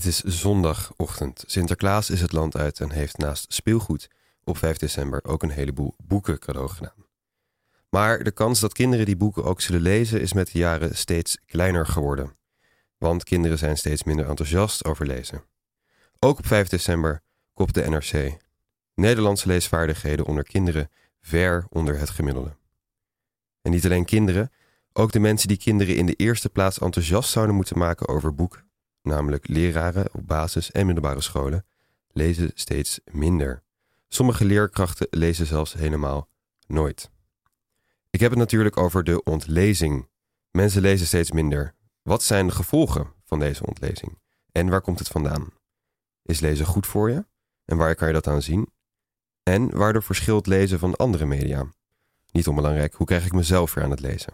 Het is zondagochtend. Sinterklaas is het land uit en heeft naast speelgoed op 5 december ook een heleboel boeken cadeau gedaan. Maar de kans dat kinderen die boeken ook zullen lezen is met de jaren steeds kleiner geworden. Want kinderen zijn steeds minder enthousiast over lezen. Ook op 5 december kopt de NRC. Nederlandse leesvaardigheden onder kinderen ver onder het gemiddelde. En niet alleen kinderen, ook de mensen die kinderen in de eerste plaats enthousiast zouden moeten maken over boeken, namelijk leraren op basis- en middelbare scholen, lezen steeds minder. Sommige leerkrachten lezen zelfs helemaal nooit. Ik heb het natuurlijk over de ontlezing. Mensen lezen steeds minder. Wat zijn de gevolgen van deze ontlezing? En waar komt het vandaan? Is lezen goed voor je? En waar kan je dat aan zien? En waardoor verschilt lezen van andere media? Niet onbelangrijk, hoe krijg ik mezelf weer aan het lezen?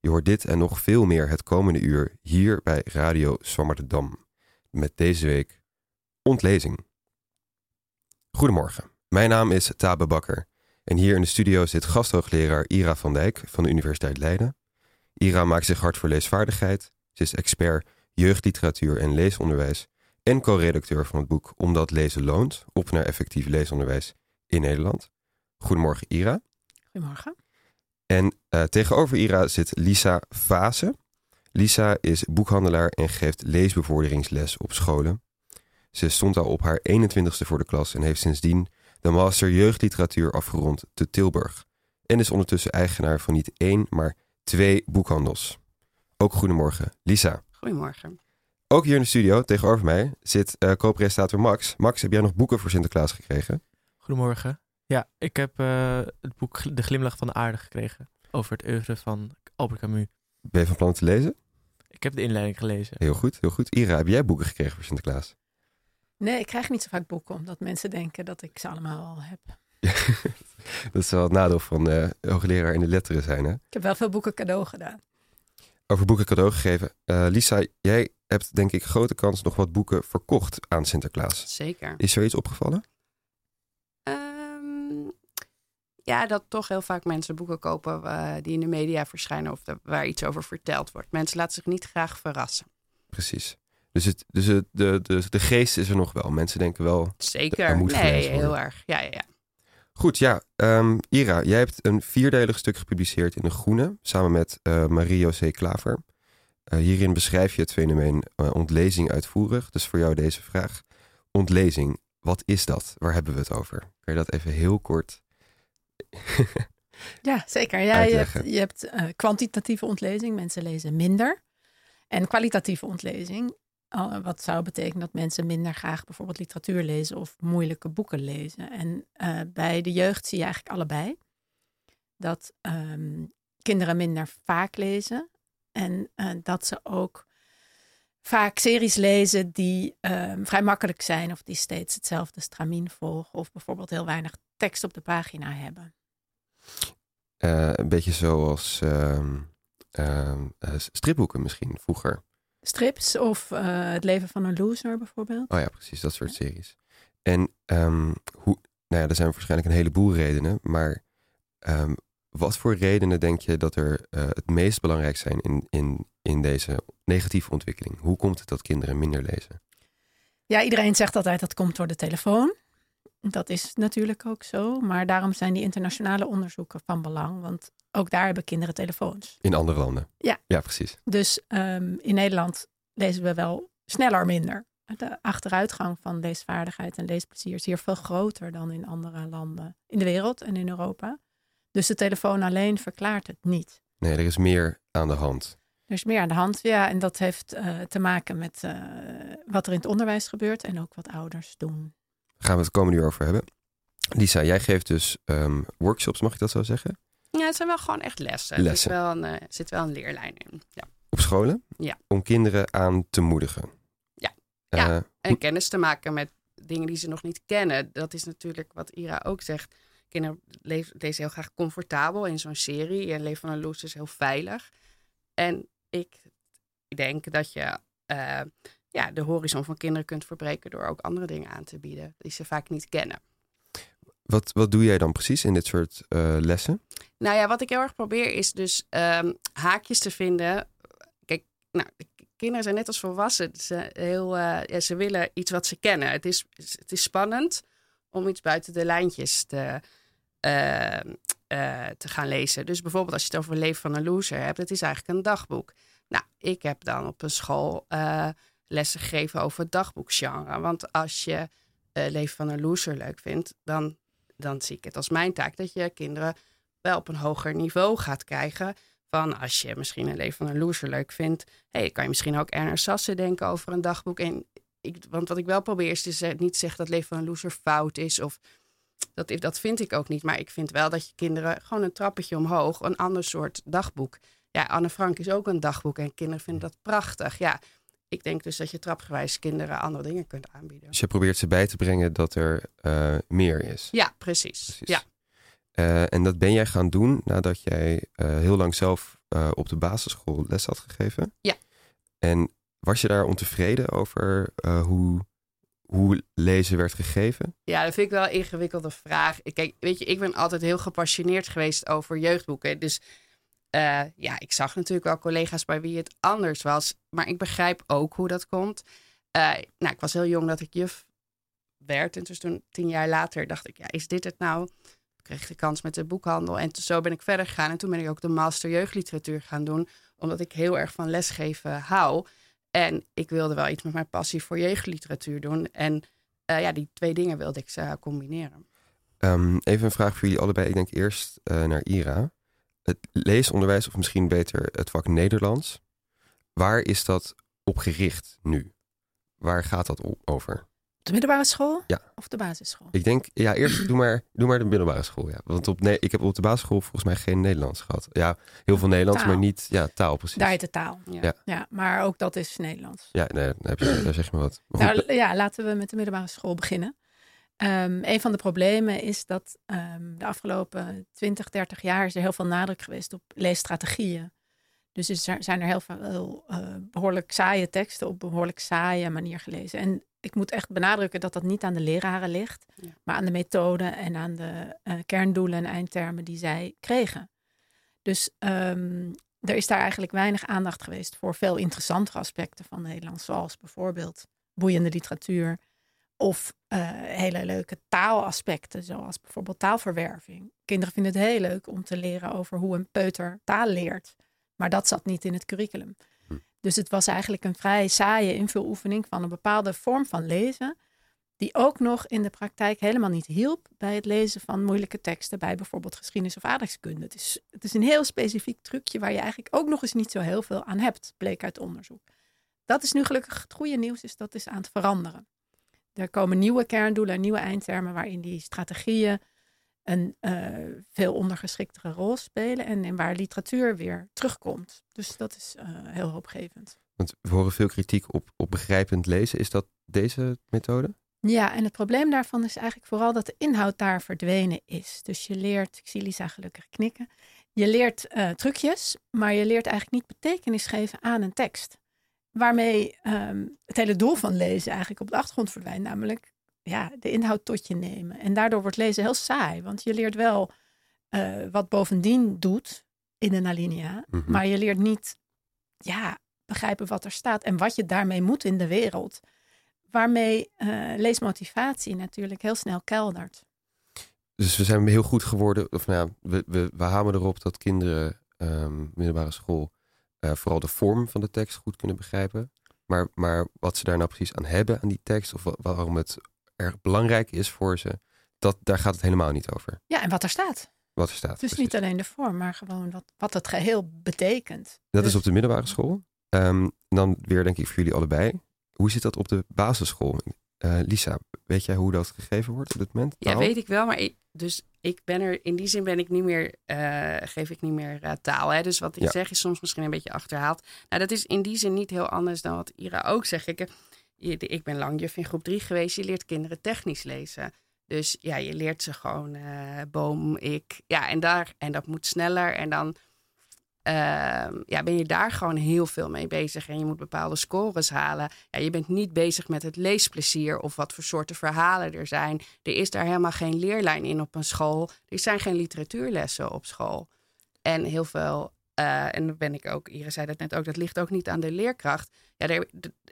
Je hoort dit en nog veel meer het komende uur hier bij Radio Zwammerdam. Met deze week ontlezing. Goedemorgen, mijn naam is Tabe Bakker. En hier in de studio zit gasthoogleraar Ira van Dijk van de Universiteit Leiden. Ira maakt zich hard voor leesvaardigheid. Ze is expert jeugdliteratuur en leesonderwijs en co-redacteur van het boek Omdat lezen loont, op naar effectief leesonderwijs in Nederland. Goedemorgen Ira. Goedemorgen. En uh, tegenover Ira zit Lisa Vase. Lisa is boekhandelaar en geeft leesbevorderingsles op scholen. Ze stond al op haar 21ste voor de klas en heeft sindsdien de master jeugdliteratuur afgerond te Tilburg. En is ondertussen eigenaar van niet één, maar twee boekhandels. Ook goedemorgen, Lisa. Goedemorgen. Ook hier in de studio, tegenover mij, zit uh, co-presentator Max. Max, heb jij nog boeken voor Sinterklaas gekregen? Goedemorgen. Ja, ik heb uh, het boek De Glimlach van de Aarde gekregen. Over het oeuvre van Albert Camus. Ben je van plan te lezen? Ik heb de inleiding gelezen. Heel goed, heel goed. Ira, heb jij boeken gekregen voor Sinterklaas? Nee, ik krijg niet zo vaak boeken, omdat mensen denken dat ik ze allemaal al heb. dat is wel het nadeel van uh, hoogleraar in de letteren zijn, hè? Ik heb wel veel boeken cadeau gedaan. Over boeken cadeau gegeven. Uh, Lisa, jij hebt denk ik grote kans nog wat boeken verkocht aan Sinterklaas. Zeker. Is er iets opgevallen? Um, ja, dat toch heel vaak mensen boeken kopen uh, die in de media verschijnen of de, waar iets over verteld wordt. Mensen laten zich niet graag verrassen. Precies. Dus, het, dus het, de, de, de geest is er nog wel. Mensen denken wel. Zeker. Nee, heel erg. Ja, ja, ja. Goed, ja. Um, Ira, jij hebt een vierdelig stuk gepubliceerd in De Groene. Samen met uh, Marie-José Klaver. Uh, hierin beschrijf je het fenomeen uh, ontlezing uitvoerig. Dus voor jou deze vraag. Ontlezing, wat is dat? Waar hebben we het over? Kan je dat even heel kort. ja, zeker. Ja, je hebt, je hebt kwantitatieve ontlezing. Mensen lezen minder. En kwalitatieve ontlezing. Wat zou betekenen dat mensen minder graag bijvoorbeeld literatuur lezen of moeilijke boeken lezen. En uh, bij de jeugd zie je eigenlijk allebei. Dat um, kinderen minder vaak lezen. En uh, dat ze ook vaak series lezen die um, vrij makkelijk zijn. Of die steeds hetzelfde stramien volgen. Of bijvoorbeeld heel weinig tekst op de pagina hebben. Uh, een beetje zoals stripboeken misschien vroeger strips of uh, Het leven van een loser bijvoorbeeld. Oh ja, precies, dat soort series. En um, hoe, nou ja, er zijn waarschijnlijk een heleboel redenen, maar um, wat voor redenen denk je dat er uh, het meest belangrijk zijn in, in, in deze negatieve ontwikkeling? Hoe komt het dat kinderen minder lezen? Ja, iedereen zegt altijd dat komt door de telefoon. Dat is natuurlijk ook zo, maar daarom zijn die internationale onderzoeken van belang, want ook daar hebben kinderen telefoons. In andere landen? Ja. Ja, precies. Dus um, in Nederland lezen we wel sneller minder. De achteruitgang van leesvaardigheid en leesplezier is hier veel groter dan in andere landen in de wereld en in Europa. Dus de telefoon alleen verklaart het niet. Nee, er is meer aan de hand. Er is meer aan de hand, ja. En dat heeft uh, te maken met uh, wat er in het onderwijs gebeurt en ook wat ouders doen. Gaan we het komende uur over hebben. Lisa, jij geeft dus um, workshops, mag ik dat zo zeggen? Ja, het zijn wel gewoon echt lessen. lessen. Er zit wel een, uh, zit wel een leerlijn in. Ja. Op scholen? Ja. Om kinderen aan te moedigen. Ja. ja. Uh, en kennis te maken met dingen die ze nog niet kennen. Dat is natuurlijk wat Ira ook zegt. Kinderen lezen heel graag comfortabel in zo'n serie. En Leven van een Loes is heel veilig. En ik denk dat je uh, ja, de horizon van kinderen kunt verbreken door ook andere dingen aan te bieden die ze vaak niet kennen. Wat, wat doe jij dan precies in dit soort uh, lessen? Nou ja, wat ik heel erg probeer is dus um, haakjes te vinden. Kijk, nou, kinderen zijn net als volwassenen. Ze, heel, ja, ze willen iets wat ze kennen. Het is, het is spannend om iets buiten de lijntjes te, te gaan lezen. Dus bijvoorbeeld als je het over Leven van een Loser hebt, het is eigenlijk een dagboek. Nou, ik heb dan op een school lessen gegeven over dagboekgenre. Want als je Leven van een Loser leuk vindt, dan, dan zie ik het als mijn taak dat je kinderen wel op een hoger niveau gaat krijgen. Van als je misschien een leven van een loser leuk vindt. Hey, kan je misschien ook Ernst Sassen denken over een dagboek. En ik, want wat ik wel probeer is dus niet zeggen dat leven van een loser fout is. Of dat, dat vind ik ook niet. Maar ik vind wel dat je kinderen gewoon een trappetje omhoog. Een ander soort dagboek. Ja, Anne Frank is ook een dagboek. En kinderen vinden dat prachtig. Ja, ik denk dus dat je trapgewijs kinderen andere dingen kunt aanbieden. Dus je probeert ze bij te brengen dat er uh, meer is. Ja, precies. precies. Ja. Uh, en dat ben jij gaan doen nadat jij uh, heel lang zelf op de basisschool les had gegeven. Ja. En was je daar ontevreden over hoe, hoe lezen werd gegeven? Ja, dat vind ik wel een ingewikkelde vraag. Kijk, weet je, ik ben altijd heel gepassioneerd geweest over jeugdboeken. Dus ja, ik zag natuurlijk wel collega's bij wie het anders was. Maar ik begrijp ook hoe dat komt. nou, ik was heel jong dat ik juf werd. En dus toen, tien jaar later, dacht ik, ja, is dit het nou? kreeg de kans met de boekhandel. En zo ben ik verder gegaan. En toen ben ik ook de master jeugdliteratuur gaan doen. Omdat ik heel erg van lesgeven hou. En ik wilde wel iets met mijn passie voor jeugdliteratuur doen. En uh, ja, die twee dingen wilde ik combineren. Um, even een vraag voor jullie allebei. Ik denk eerst naar Ira. Het leesonderwijs, of misschien beter het vak Nederlands. Waar is dat op gericht nu? Waar gaat dat over? De middelbare school? Ja. Of de basisschool? Ik denk, ja, eerst doe maar, doe maar de middelbare school. Ja. Want op, nee, ik heb op de basisschool volgens mij geen Nederlands gehad. Ja, heel veel Nederlands, maar niet ja, taal precies. Daar heet de taal. Ja. ja. maar ook dat is Nederlands. Ja, nee, dan heb je, daar zeg je maar wat. nou, ja, laten we met de middelbare school beginnen. Um, een van de problemen is dat um, de afgelopen 20, 30 jaar is er heel veel nadruk geweest op leesstrategieën. Dus er zijn er heel veel uh, behoorlijk saaie teksten op behoorlijk saaie manier gelezen. En ik moet echt benadrukken dat dat niet aan de leraren ligt, maar aan de methode en aan de uh, kerndoelen en eindtermen die zij kregen. Dus um, er is daar eigenlijk weinig aandacht geweest voor veel interessantere aspecten van Nederlands, zoals bijvoorbeeld boeiende literatuur of uh, hele leuke taalaspecten, zoals bijvoorbeeld taalverwerving. Kinderen vinden het heel leuk om te leren over hoe een peuter taal leert, maar dat zat niet in het curriculum. Dus het was eigenlijk een vrij saaie invuloefening van een bepaalde vorm van lezen, die ook nog in de praktijk helemaal niet hielp bij het lezen van moeilijke teksten, bij bijvoorbeeld geschiedenis of aardrijkskunde. Het is, het is een heel specifiek trucje waar je eigenlijk ook nog eens niet zo heel veel aan hebt, bleek uit onderzoek. Dat is nu gelukkig het goede nieuws, is dat is aan het veranderen. Er komen nieuwe kerndoelen en nieuwe eindtermen waarin die strategieën een uh, veel ondergeschiktere rol spelen en, en, waar literatuur weer terugkomt. Dus dat is uh, heel hoopgevend. Want we horen veel kritiek op, op begrijpend lezen. Is dat deze methode? Ja, en het probleem daarvan is eigenlijk vooral dat de inhoud daar verdwenen is. Dus je leert, ik zie Lisa gelukkig knikken, je leert uh, trucjes, maar je leert eigenlijk niet betekenis geven aan een tekst. Waarmee um, het hele doel van lezen eigenlijk op de achtergrond verdwijnt, namelijk ja, de inhoud tot je nemen. En daardoor wordt lezen heel saai, want je leert wel uh, wat bovendien doet in een alinea, mm -hmm. maar je leert niet ja, begrijpen wat er staat en wat je daarmee moet in de wereld. Waarmee uh, leesmotivatie natuurlijk heel snel keldert. Dus we zijn heel goed geworden, of nou, we, we, we hameren erop dat kinderen um, middelbare school uh, vooral de vorm van de tekst goed kunnen begrijpen. Maar, maar wat ze daar nou precies aan hebben aan die tekst, of waarom het erg belangrijk is voor ze, dat, daar gaat het helemaal niet over. Ja, en wat er staat. Wat er staat. Dus precies. niet alleen de vorm, maar gewoon wat, wat het geheel betekent. Dat dus... is op de middelbare school. Um, dan weer denk ik voor jullie allebei. Hoe zit dat op de basisschool? Uh, Lisa, weet jij hoe dat gegeven wordt op dit moment? Ja, weet ik wel. Maar ik, dus ik ben er, in die zin ben ik niet meer, uh, geef ik niet meer uh, taal. Hè? Dus wat ik ja. zeg is soms misschien een beetje achterhaald. Nou, dat is in die zin niet heel anders dan wat Ira ook zegt. Ik, ik ben lang juf in groep drie geweest. Je leert kinderen technisch lezen. Dus ja, je leert ze gewoon boom, ik. Ja, en, daar, en dat moet sneller. En dan uh, ja, ben je daar gewoon heel veel mee bezig. En je moet bepaalde scores halen. Ja, je bent niet bezig met het leesplezier of wat voor soorten verhalen er zijn. Er is daar helemaal geen leerlijn in op een school. Er zijn geen literatuurlessen op school. En heel veel Uh, en dan ben ik ook, Iris zei dat net ook, dat ligt ook niet aan de leerkracht. Ja,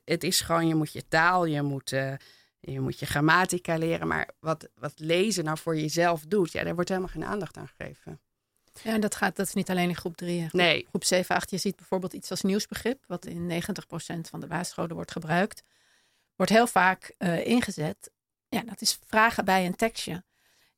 het is gewoon, je moet je taal, je moet, uh, je moet je grammatica leren. Maar wat, wat lezen nou voor jezelf doet, ja, daar wordt helemaal geen aandacht aan gegeven. Ja, en dat, gaat, dat is niet alleen in groep 3. Groep, nee. Groep 7, 8, je ziet bijvoorbeeld iets als nieuwsbegrip, wat in 90% van de basisscholen wordt gebruikt. Wordt heel vaak uh, ingezet. Ja, dat is vragen bij een tekstje.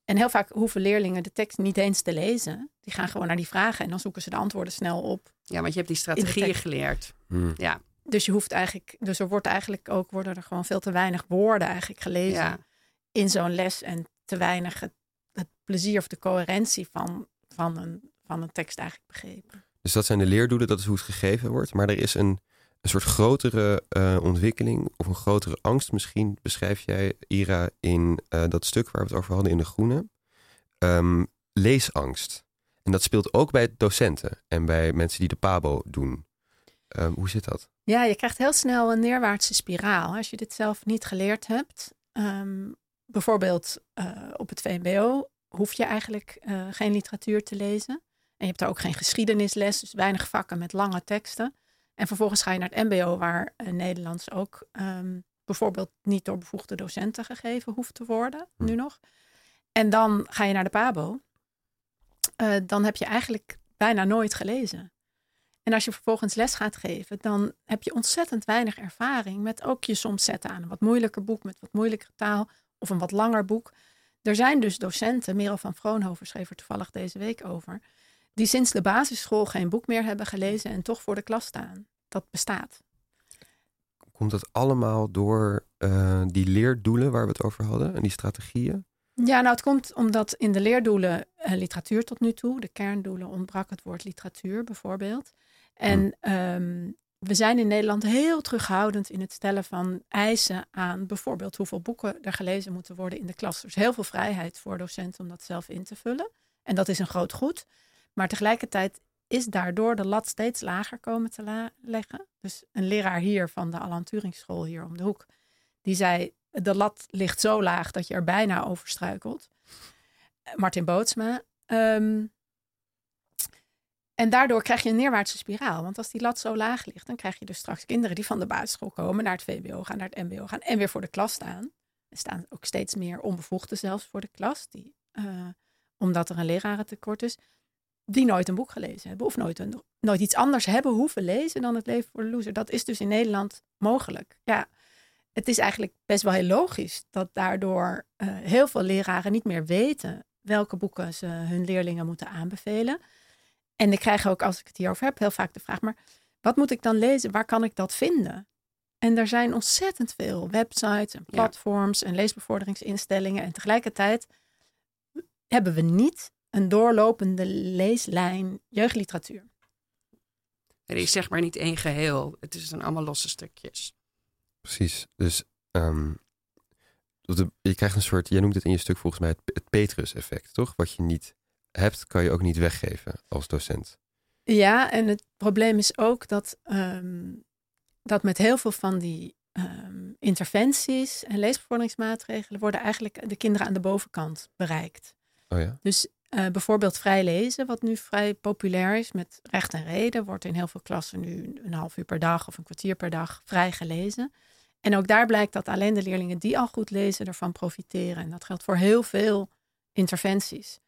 En heel vaak hoeven leerlingen de tekst niet eens te lezen. Die gaan gewoon naar die vragen en dan zoeken ze de antwoorden snel op. Ja, want je hebt die strategieën geleerd. Hmm. Ja. Dus je hoeft eigenlijk, dus er wordt eigenlijk ook worden er gewoon veel te weinig woorden eigenlijk gelezen ja. in zo'n les en te weinig het, het, plezier of de coherentie van, van, een, van een tekst eigenlijk begrepen. Dus dat zijn de leerdoelen, dat is hoe het gegeven wordt. Maar er is een, een soort grotere uh, ontwikkeling of een grotere angst misschien, beschrijf jij, Ira, in uh, dat stuk waar we het over hadden in De Groene. Um, leesangst. En dat speelt ook bij docenten en bij mensen die de PABO doen. Um, hoe zit dat? Ja, je krijgt heel snel een neerwaartse spiraal. Als je dit zelf niet geleerd hebt, um, bijvoorbeeld uh, op het VMBO, hoef je eigenlijk uh, geen literatuur te lezen. En je hebt daar ook geen geschiedenisles, dus weinig vakken met lange teksten. En vervolgens ga je naar het MBO, waar uh, Nederlands ook um, bijvoorbeeld niet door bevoegde docenten gegeven hoeft te worden, Hm. nu nog. En dan ga je naar de PABO. Uh, dan heb je eigenlijk bijna nooit gelezen. En als je vervolgens les gaat geven, dan heb je ontzettend weinig ervaring met ook je soms zetten aan een wat moeilijker boek met wat moeilijkere taal of een wat langer boek. Er zijn dus docenten, Merel van Vroonhoven schreef er toevallig deze week over, die sinds de basisschool geen boek meer hebben gelezen en toch voor de klas staan. Dat bestaat. Komt dat allemaal door uh, die leerdoelen waar we het over hadden en die strategieën? Ja, nou het komt omdat in de leerdoelen uh, literatuur tot nu toe, de kerndoelen ontbrak het woord literatuur bijvoorbeeld. En hm. um, we zijn in Nederland heel terughoudend in het stellen van eisen aan bijvoorbeeld hoeveel boeken er gelezen moeten worden in de klas. Dus heel veel vrijheid voor docenten om dat zelf in te vullen. En dat is een groot goed. Maar tegelijkertijd is daardoor de lat steeds lager komen te leggen. Dus een leraar hier van de Alan School hier om de hoek, die zei de lat ligt zo laag dat je er bijna over struikelt. Martin Bootsma. Um, en daardoor krijg je een neerwaartse spiraal. Want als die lat zo laag ligt, dan krijg je dus straks kinderen die van de basisschool komen, naar het VBO gaan, naar het MBO gaan en weer voor de klas staan. Er staan ook steeds meer onbevoegden zelfs voor de klas, die, uh, omdat er een lerarentekort is, die nooit een boek gelezen hebben of nooit, een, nooit iets anders hebben hoeven lezen dan het leven voor de loser. Dat is dus in Nederland mogelijk. Ja, het is eigenlijk best wel heel logisch dat daardoor uh, heel veel leraren niet meer weten welke boeken ze hun leerlingen moeten aanbevelen. En ik krijg ook, als ik het hierover heb, heel vaak de vraag: maar wat moet ik dan lezen? Waar kan ik dat vinden? En er zijn ontzettend veel websites en platforms ja. en leesbevorderingsinstellingen. En tegelijkertijd hebben we niet een doorlopende leeslijn jeugdliteratuur. Er is zeg maar niet één geheel. Het is dan allemaal losse stukjes. Precies. Dus um, je krijgt een soort, jij noemt het in je stuk volgens mij het, het Petrus-effect, toch? Wat je niet hebt, kan je ook niet weggeven als docent. Ja, en het probleem is ook dat, um, dat met heel veel van die um, interventies en leesbevorderingsmaatregelen worden eigenlijk de kinderen aan de bovenkant bereikt. Oh ja? Dus uh, bijvoorbeeld vrij lezen, wat nu vrij populair is met recht en reden, wordt in heel veel klassen nu een half uur per dag of een kwartier per dag vrij gelezen. En ook daar blijkt dat alleen de leerlingen die al goed lezen ervan profiteren. En dat geldt voor heel veel interventies.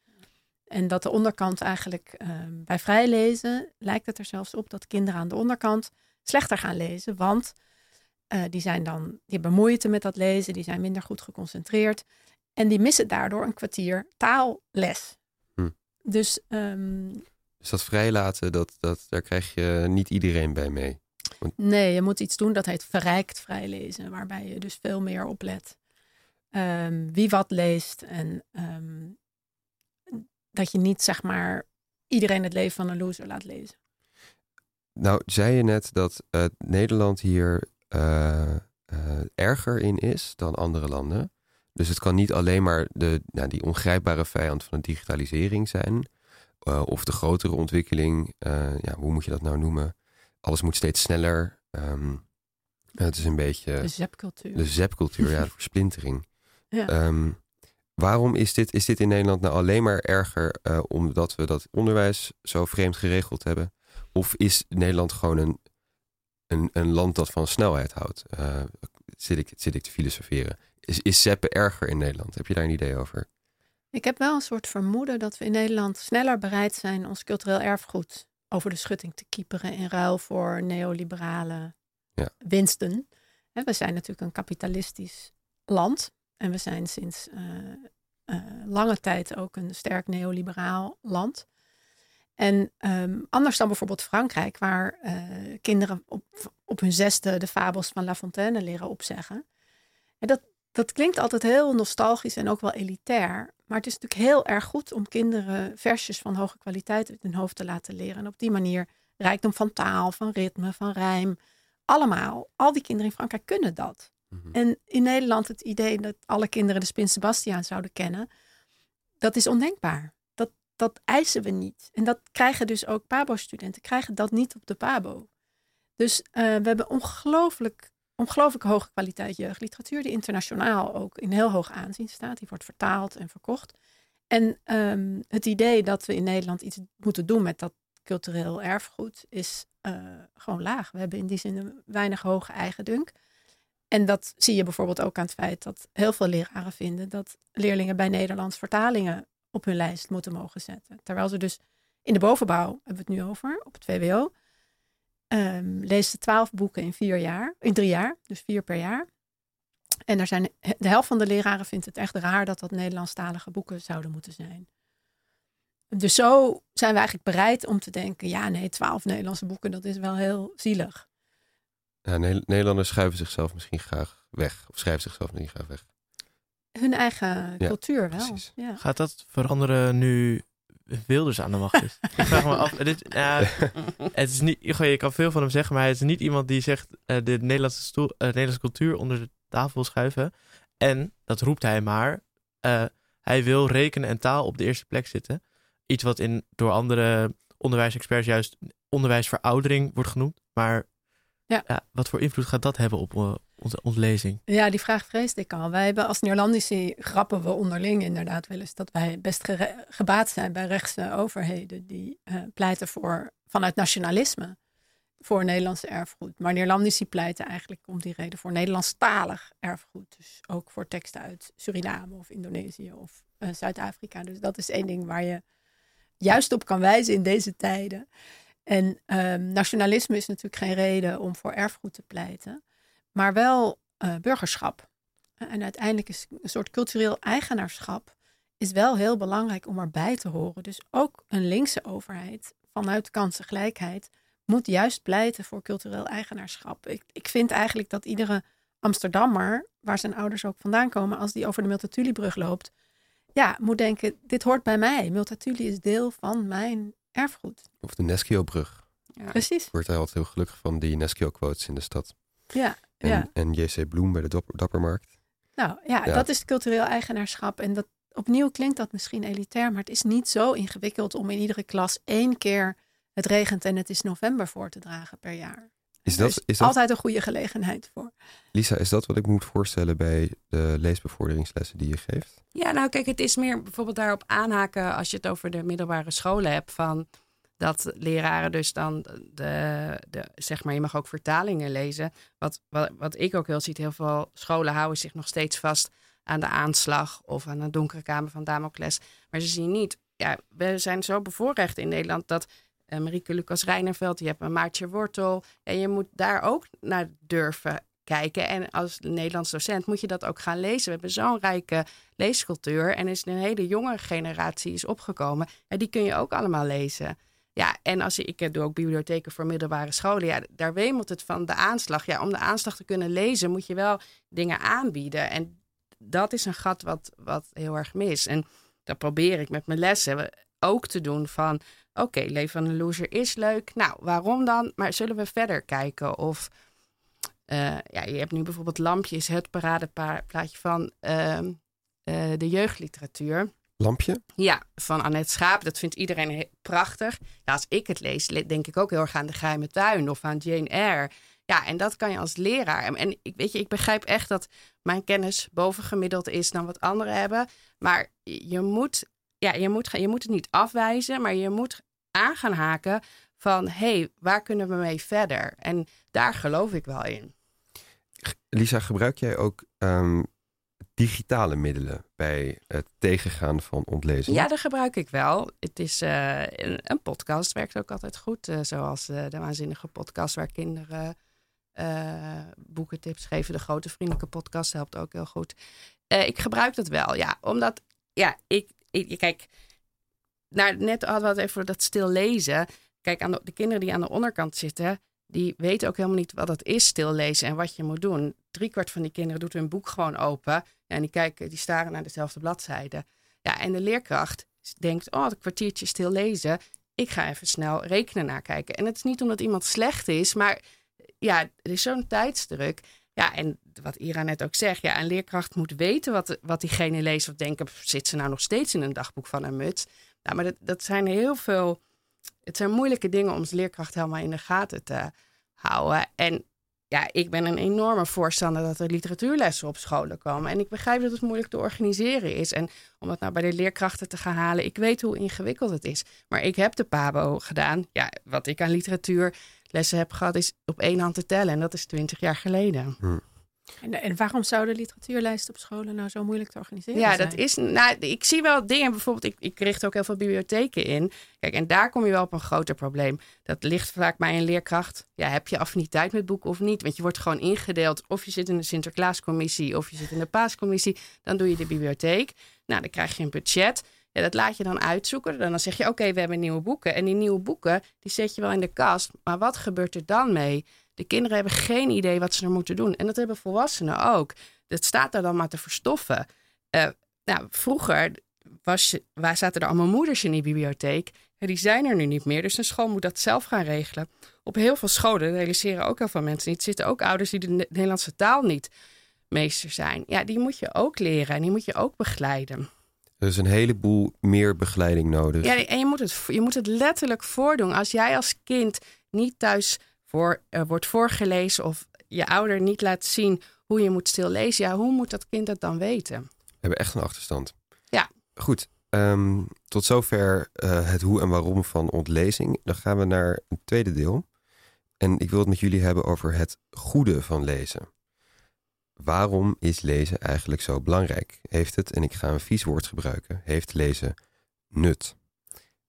En dat de onderkant eigenlijk uh, bij vrij lezen lijkt het er zelfs op dat kinderen aan de onderkant slechter gaan lezen. Want uh, die zijn dan, die hebben moeite met dat lezen, die zijn minder goed geconcentreerd. En die missen daardoor een kwartier taalles. Hm. Dus, um, dus dat vrijlaten, dat, dat, daar krijg je niet iedereen bij mee. Want... Nee, je moet iets doen dat heet verrijkt vrijlezen, waarbij je dus veel meer oplet. Um, wie wat leest en um, dat je niet zeg maar iedereen het leven van een loser laat lezen. Nou, zei je net dat uh, Nederland hier uh, uh, erger in is dan andere landen. Dus het kan niet alleen maar de, nou, die ongrijpbare vijand van de digitalisering zijn. of de grotere ontwikkeling, ja, hoe moet je dat nou noemen? Alles moet steeds sneller. Um, het is een beetje... De zepcultuur. De zepcultuur, ja, de versplintering. Ja. Um, Waarom is dit, is dit in Nederland nou alleen maar erger uh, omdat we dat onderwijs zo vreemd geregeld hebben? Of is Nederland gewoon een, een, een land dat van snelheid houdt? Uh, zit, ik, zit ik te filosoferen? Is, is zeppen erger in Nederland? Heb je daar een idee over? Ik heb wel een soort vermoeden dat we in Nederland sneller bereid zijn ons cultureel erfgoed over de schutting te kieperen in ruil voor neoliberale ja. winsten. we zijn natuurlijk een kapitalistisch land en we zijn sinds uh, uh, lange tijd ook een sterk neoliberaal land. En um, anders dan bijvoorbeeld Frankrijk, waar uh, kinderen op, op hun zesde de fabels van La Fontaine leren opzeggen. En dat, dat klinkt altijd heel nostalgisch en ook wel elitair. Maar het is natuurlijk heel erg goed om kinderen versjes van hoge kwaliteit uit hun hoofd te laten leren. En op die manier rijkdom van taal, van ritme, van rijm. Allemaal, al die kinderen in Frankrijk kunnen dat. Mhm. En in Nederland het idee dat alle kinderen de Spin Sebastiaan zouden kennen, dat is ondenkbaar. Dat, dat eisen we niet. En dat krijgen dus ook PABO-studenten, krijgen dat niet op de PABO. Dus uh, we hebben ongelooflijk, ongelooflijk hoge kwaliteit jeugdliteratuur, die internationaal ook in heel hoog aanzien staat. Die wordt vertaald en verkocht. En um, het idee dat we in Nederland iets moeten doen met dat cultureel erfgoed is uh, gewoon laag. We hebben in die zin weinig hoge eigendunk. En dat zie je bijvoorbeeld ook aan het feit dat heel veel leraren vinden dat leerlingen bij Nederlands vertalingen op hun lijst moeten mogen zetten. Terwijl ze dus in de bovenbouw, hebben we het nu over, op het VWO, um, ehm, lezen twaalf boeken in vier jaar, in drie jaar, dus vier per jaar. En er zijn, de helft van de leraren vindt het echt raar dat dat Nederlandstalige boeken zouden moeten zijn. Dus zo zijn we eigenlijk bereid om te denken, ja nee, twaalf Nederlandse boeken, dat is wel heel zielig. Ja, Nederlanders schuiven zichzelf misschien graag weg. Of schrijven zichzelf niet graag weg. Hun eigen cultuur wel. Ja. Gaat dat veranderen nu Wilders aan de macht is? Ik vraag me af. Dit, ja, het is niet, je kan veel van hem zeggen, maar hij is niet iemand die zegt uh, de Nederlandse, stoel, uh, Nederlandse cultuur onder de tafel schuiven. En, dat roept hij maar, uh, hij wil rekenen en taal op de eerste plek zitten. Iets wat in, door andere onderwijsexperts juist onderwijsveroudering wordt genoemd. Maar ja. wat voor invloed gaat dat hebben op uh, onze ontlezing? Ja, die vraag vreesde ik al. Wij hebben als Neerlandici grappen we onderling inderdaad wel eens dat wij best gebaat zijn bij rechtse overheden die uh, pleiten voor vanuit nationalisme voor Nederlandse erfgoed. Maar Neerlandici pleiten eigenlijk om die reden voor Nederlandstalig erfgoed. Dus ook voor teksten uit Suriname of Indonesië of uh, Zuid-Afrika. Dus dat is één ding waar je juist op kan wijzen in deze tijden. En um, nationalisme is natuurlijk geen reden om voor erfgoed te pleiten, maar wel uh, burgerschap. En uiteindelijk is een soort cultureel eigenaarschap is wel heel belangrijk om erbij te horen. Dus ook een linkse overheid vanuit kansengelijkheid moet juist pleiten voor cultureel eigenaarschap. Ik, ik vind eigenlijk dat iedere Amsterdammer, waar zijn ouders ook vandaan komen, als die over de Multatuli-brug loopt, ja, moet denken, dit hoort bij mij. Multatuli is deel van mijn erfgoed. Of de Neskio-brug. Ja. Precies. Ik word daar altijd heel gelukkig van, die Neskio-quotes in de stad. Ja, en, ja. en JC Bloem bij de Dapper, Dappermarkt. Nou ja, dat is cultureel eigenaarschap. En dat, opnieuw klinkt dat misschien elitair, maar het is niet zo ingewikkeld om in iedere klas één keer het regent en het is november voor te dragen per jaar. Is dat, is, is dat altijd een goede gelegenheid voor? Lisa, is dat wat ik moet voorstellen bij de leesbevorderingslessen die je geeft? Ja, nou kijk, het is meer bijvoorbeeld daarop aanhaken als je het over de middelbare scholen hebt. Van dat leraren dus dan de, de zeg maar, je mag ook vertalingen lezen. Wat, wat, wat ik ook heel ziet, heel veel scholen houden zich nog steeds vast aan de aanslag of aan de donkere kamer van Damocles. Maar ze zien niet, ja, we zijn zo bevoorrecht in Nederland dat Marieke Lucas Rijnerveld, je hebt een Maartje Wortel. En je moet daar ook naar durven kijken. En als Nederlands docent moet je dat ook gaan lezen. We hebben zo'n rijke leescultuur. En er is een hele jonge generatie is opgekomen. En die kun je ook allemaal lezen. Ja, en als ik doe ook bibliotheken voor middelbare scholen. Ja, daar wemelt het van de aanslag. Ja, om de aanslag te kunnen lezen moet je wel dingen aanbieden. En dat is een gat wat, wat heel erg mis. En dat probeer ik met mijn lessen ook te doen van... Oké, okay, Leven van een Loser is leuk. Nou, waarom dan? Maar zullen we verder kijken? Of uh, ja, je hebt nu bijvoorbeeld Lampjes, het paradeplaatje van uh, uh, de jeugdliteratuur. Lampje? Ja, van Annette Schaap. Dat vindt iedereen prachtig. Ja, als ik het lees, denk ik ook heel erg aan De Geheime Tuin of aan Jane Eyre. Ja, en dat kan je als leraar. En ik, weet je, ik begrijp echt dat mijn kennis bovengemiddeld is dan wat anderen hebben. Maar je moet ja, je moet, je moet het niet afwijzen, maar je moet aan gaan haken van hé, hey, waar kunnen we mee verder? En daar geloof ik wel in. Lisa, gebruik jij ook ehm, digitale middelen bij het tegengaan van ontlezing? Ja, dat gebruik ik wel. Het is uh, een, een, podcast werkt ook altijd goed, uh, zoals uh, de waanzinnige podcast waar kinderen boekentips geven. De grote vriendelijke podcast helpt ook heel goed. ik gebruik dat wel, ja, omdat ja, ik kijk, naar, net hadden we het even dat stil lezen. Kijk, aan de, de kinderen die aan de onderkant zitten, die weten ook helemaal niet wat het is stil lezen en wat je moet doen. Driekwart van die kinderen doet hun boek gewoon open en die kijken, die staren naar dezelfde bladzijde. Ja, en de leerkracht denkt, oh, een kwartiertje stil lezen. Ik ga even snel rekenen nakijken. En het is niet omdat iemand slecht is, maar ja, er is zo'n tijdsdruk. Ja, en wat Ira net ook zegt, ja, een leerkracht moet weten wat, wat diegene leest of denken, zit ze nou nog steeds in een dagboek van een muts? Nou, maar dat, dat zijn heel veel, het zijn moeilijke dingen om als leerkracht helemaal in de gaten te houden. En ja, ik ben een enorme voorstander dat er literatuurlessen op scholen komen. En ik begrijp dat het moeilijk te organiseren is. En om dat nou bij de leerkrachten te gaan halen, ik weet hoe ingewikkeld het is. Maar ik heb de PABO gedaan. Ja, wat ik aan literatuurlessen heb gehad, is op één hand te tellen. En dat is twintig jaar geleden. Hm. En, en, waarom zouden literatuurlijsten op scholen nou zo moeilijk te organiseren ja, zijn? dat is. Nou, ik zie wel dingen. Bijvoorbeeld, ik, ik richt ook heel veel bibliotheken in. Kijk, en daar kom je wel op een groter probleem. Dat ligt vaak bij een leerkracht. Ja, heb je affiniteit met boeken of niet? Want je wordt gewoon ingedeeld. Of je zit in de Sinterklaascommissie of je zit in de Paascommissie. Dan doe je de bibliotheek. Nou, dan krijg je een budget. Ja, dat laat je dan uitzoeken. Dan zeg je, oké, we hebben nieuwe boeken. En die nieuwe boeken, die zet je wel in de kast. Maar wat gebeurt er dan mee? De kinderen hebben geen idee wat ze er moeten doen. En dat hebben volwassenen ook. Dat staat daar dan maar te verstoffen. Uh, nou, vroeger was waar zaten er allemaal moeders in die bibliotheek. En die zijn er nu niet meer. Dus een school moet dat zelf gaan regelen. Op heel veel scholen realiseren ook heel veel mensen niet. zitten ook ouders die de Nederlandse taal niet meester zijn. Ja, die moet je ook leren en die moet je ook begeleiden. Er is een heleboel meer begeleiding nodig. Ja, en je moet het, je moet het letterlijk voordoen. Als jij als kind niet thuis voor, uh, wordt voorgelezen of je ouder niet laat zien hoe je moet stil lezen, ja, hoe moet dat kind dat dan weten? We hebben echt een achterstand. Ja. Goed, um, tot zover uh, het hoe en waarom van ontlezing. Dan gaan we naar een tweede deel. En ik wil het met jullie hebben over het goede van lezen. Waarom is lezen eigenlijk zo belangrijk? Heeft het, en ik ga een vies woord gebruiken, heeft lezen nut?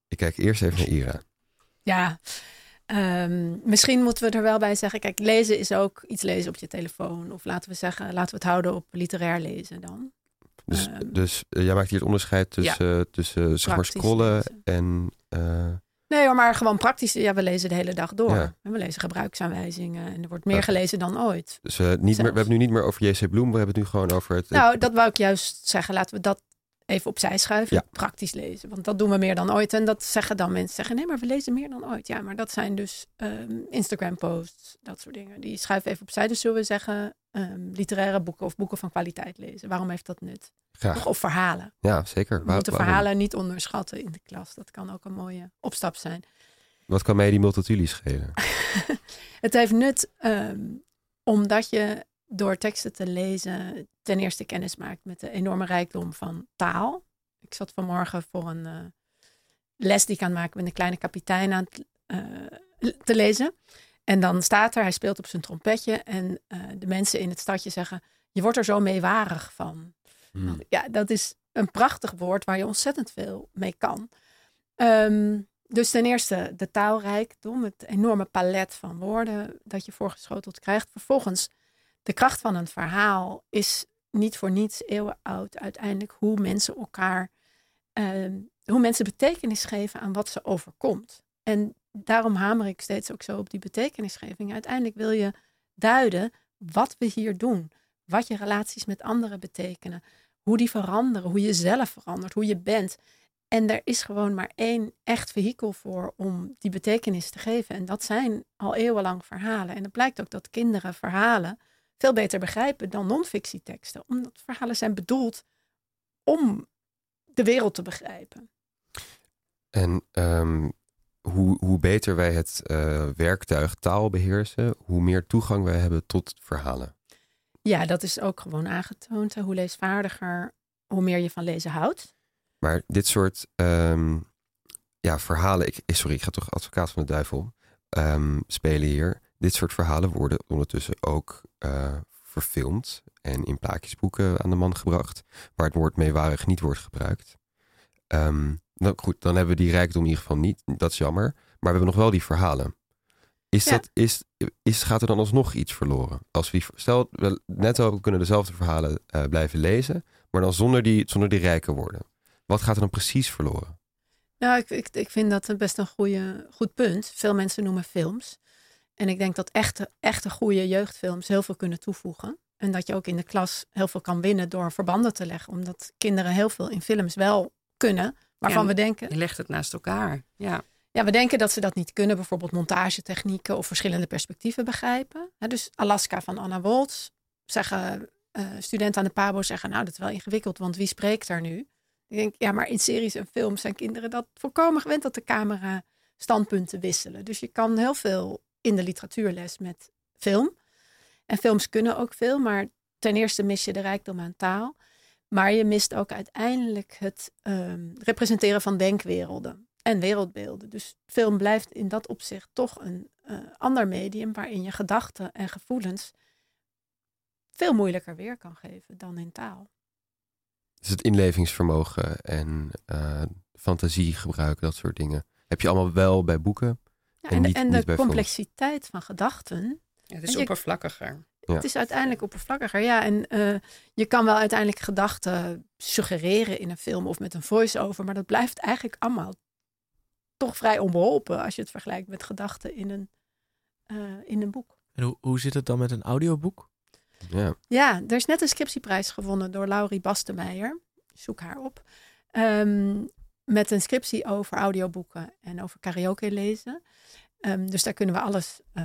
Ik kijk eerst even naar Ira. Ja, Um, misschien moeten we er wel bij zeggen, kijk, lezen is ook iets lezen op je telefoon. Of laten we zeggen, laten we het houden op literair lezen dan. Dus, um, dus uh, jij maakt hier het onderscheid tussen, ja. tussen uh, zeg maar scrollen lezen. en... Uh... Nee hoor, maar gewoon praktisch. Ja, we lezen de hele dag door. Ja. En we lezen gebruiksaanwijzingen. En er wordt meer gelezen dan ooit. Dus niet meer, we hebben nu niet meer over JC Bloem. We hebben het nu gewoon over het... Nou, dat wou ik juist zeggen. Laten we dat even opzij schuiven. Ja. Praktisch lezen. Want dat doen we meer dan ooit. En dat zeggen dan mensen. Zeggen nee, maar we lezen meer dan ooit. Ja, maar dat zijn dus um, Instagram posts. Dat soort dingen. Die schuiven even opzij. Dus zullen we zeggen um, literaire boeken of boeken van kwaliteit lezen. Waarom heeft dat nut? Graag. Of verhalen. Ja, zeker. We moeten verhalen niet onderschatten in de klas. Dat kan ook een mooie opstap zijn. Wat kan mij die multatuli schelen? het heeft nut um, omdat je door teksten te lezen ten eerste kennis maakt met de enorme rijkdom van taal. Ik zat vanmorgen voor een uh, les die ik aan het maken met een kleine kapitein aan het, uh, te lezen. En dan staat er, hij speelt op zijn trompetje en uh, de mensen in het stadje zeggen, je wordt er zo meewarig van. Hmm. Ja, dat is een prachtig woord waar je ontzettend veel mee kan. Um, dus ten eerste de taalrijkdom, het enorme palet van woorden dat je voorgeschoteld krijgt. Vervolgens de kracht van een verhaal is niet voor niets eeuwen oud. Uiteindelijk hoe mensen elkaar, uh, hoe mensen betekenis geven aan wat ze overkomt. En daarom hamer ik steeds ook zo op die betekenisgeving. Uiteindelijk wil je duiden wat we hier doen. Wat je relaties met anderen betekenen. Hoe die veranderen. Hoe je zelf verandert. Hoe je bent. En er is gewoon maar één echt vehikel voor om die betekenis te geven. En dat zijn al eeuwenlang verhalen. En het blijkt ook dat kinderen verhalen veel beter begrijpen dan non-fictieteksten. Omdat verhalen zijn bedoeld om de wereld te begrijpen. En um, hoe, hoe beter wij het uh, werktuig taal beheersen, hoe meer toegang wij hebben tot verhalen. Ja, dat is ook gewoon aangetoond. Hoe leesvaardiger, hoe meer je van lezen houdt. Maar dit soort um, ja, verhalen. Ik, sorry, ik ga toch advocaat van de duivel um, spelen hier. Dit soort verhalen worden ondertussen ook uh, verfilmd en in plaatjesboeken aan de man gebracht, waar het woord meewarig niet wordt gebruikt. Um, nou goed, dan hebben we die rijkdom in ieder geval niet. Dat is jammer. Maar we hebben nog wel die verhalen. Is dat, is, is, gaat er dan alsnog iets verloren? Als we, stel, we, netto we kunnen dezelfde verhalen uh, blijven lezen, maar dan zonder die, zonder die rijker worden. Wat gaat er dan precies verloren? Nou, ik, ik, ik vind dat best een goede, goed punt. Veel mensen noemen films. En ik denk dat echte, echte goede jeugdfilms heel veel kunnen toevoegen. En dat je ook in de klas heel veel kan winnen door verbanden te leggen. Omdat kinderen heel veel in films wel kunnen, waarvan we denken. Je legt het naast elkaar. Ja. Ja, we denken dat ze dat niet kunnen. Bijvoorbeeld montagetechnieken of verschillende perspectieven begrijpen. dus Alaska van Anna Woltz zeggen uh, studenten aan de PABO zeggen, nou dat is wel ingewikkeld, want wie spreekt daar nu? Ik denk, ja, maar in series en films zijn kinderen dat volkomen gewend dat de camera standpunten wisselen. Dus je kan heel veel in de literatuurles met film. En films kunnen ook veel, maar ten eerste mis je de rijkdom aan taal. Maar je mist ook uiteindelijk het um, representeren van denkwerelden en wereldbeelden. Dus film blijft in dat opzicht toch een uh, ander medium waarin je gedachten en gevoelens veel moeilijker weer kan geven dan in taal. Dus het inlevingsvermogen en uh, fantasie gebruiken, dat soort dingen. Heb je allemaal wel bij boeken. Ja, en, en, niet, en de complexiteit van gedachten. Ja, het is oppervlakkiger. Het is uiteindelijk oppervlakkiger, ja. En uh, je kan wel uiteindelijk gedachten suggereren in een film of met een voice-over, maar dat blijft eigenlijk allemaal toch vrij onbeholpen als je het vergelijkt met gedachten in een, uh, in een boek. En hoe, hoe zit het dan met een audioboek? Ja. ja, er is net een scriptieprijs gewonnen door Laurie Bastemeijer. Zoek haar op. Um, met een scriptie over audioboeken en over karaoke lezen. Um, dus daar kunnen we alles uh,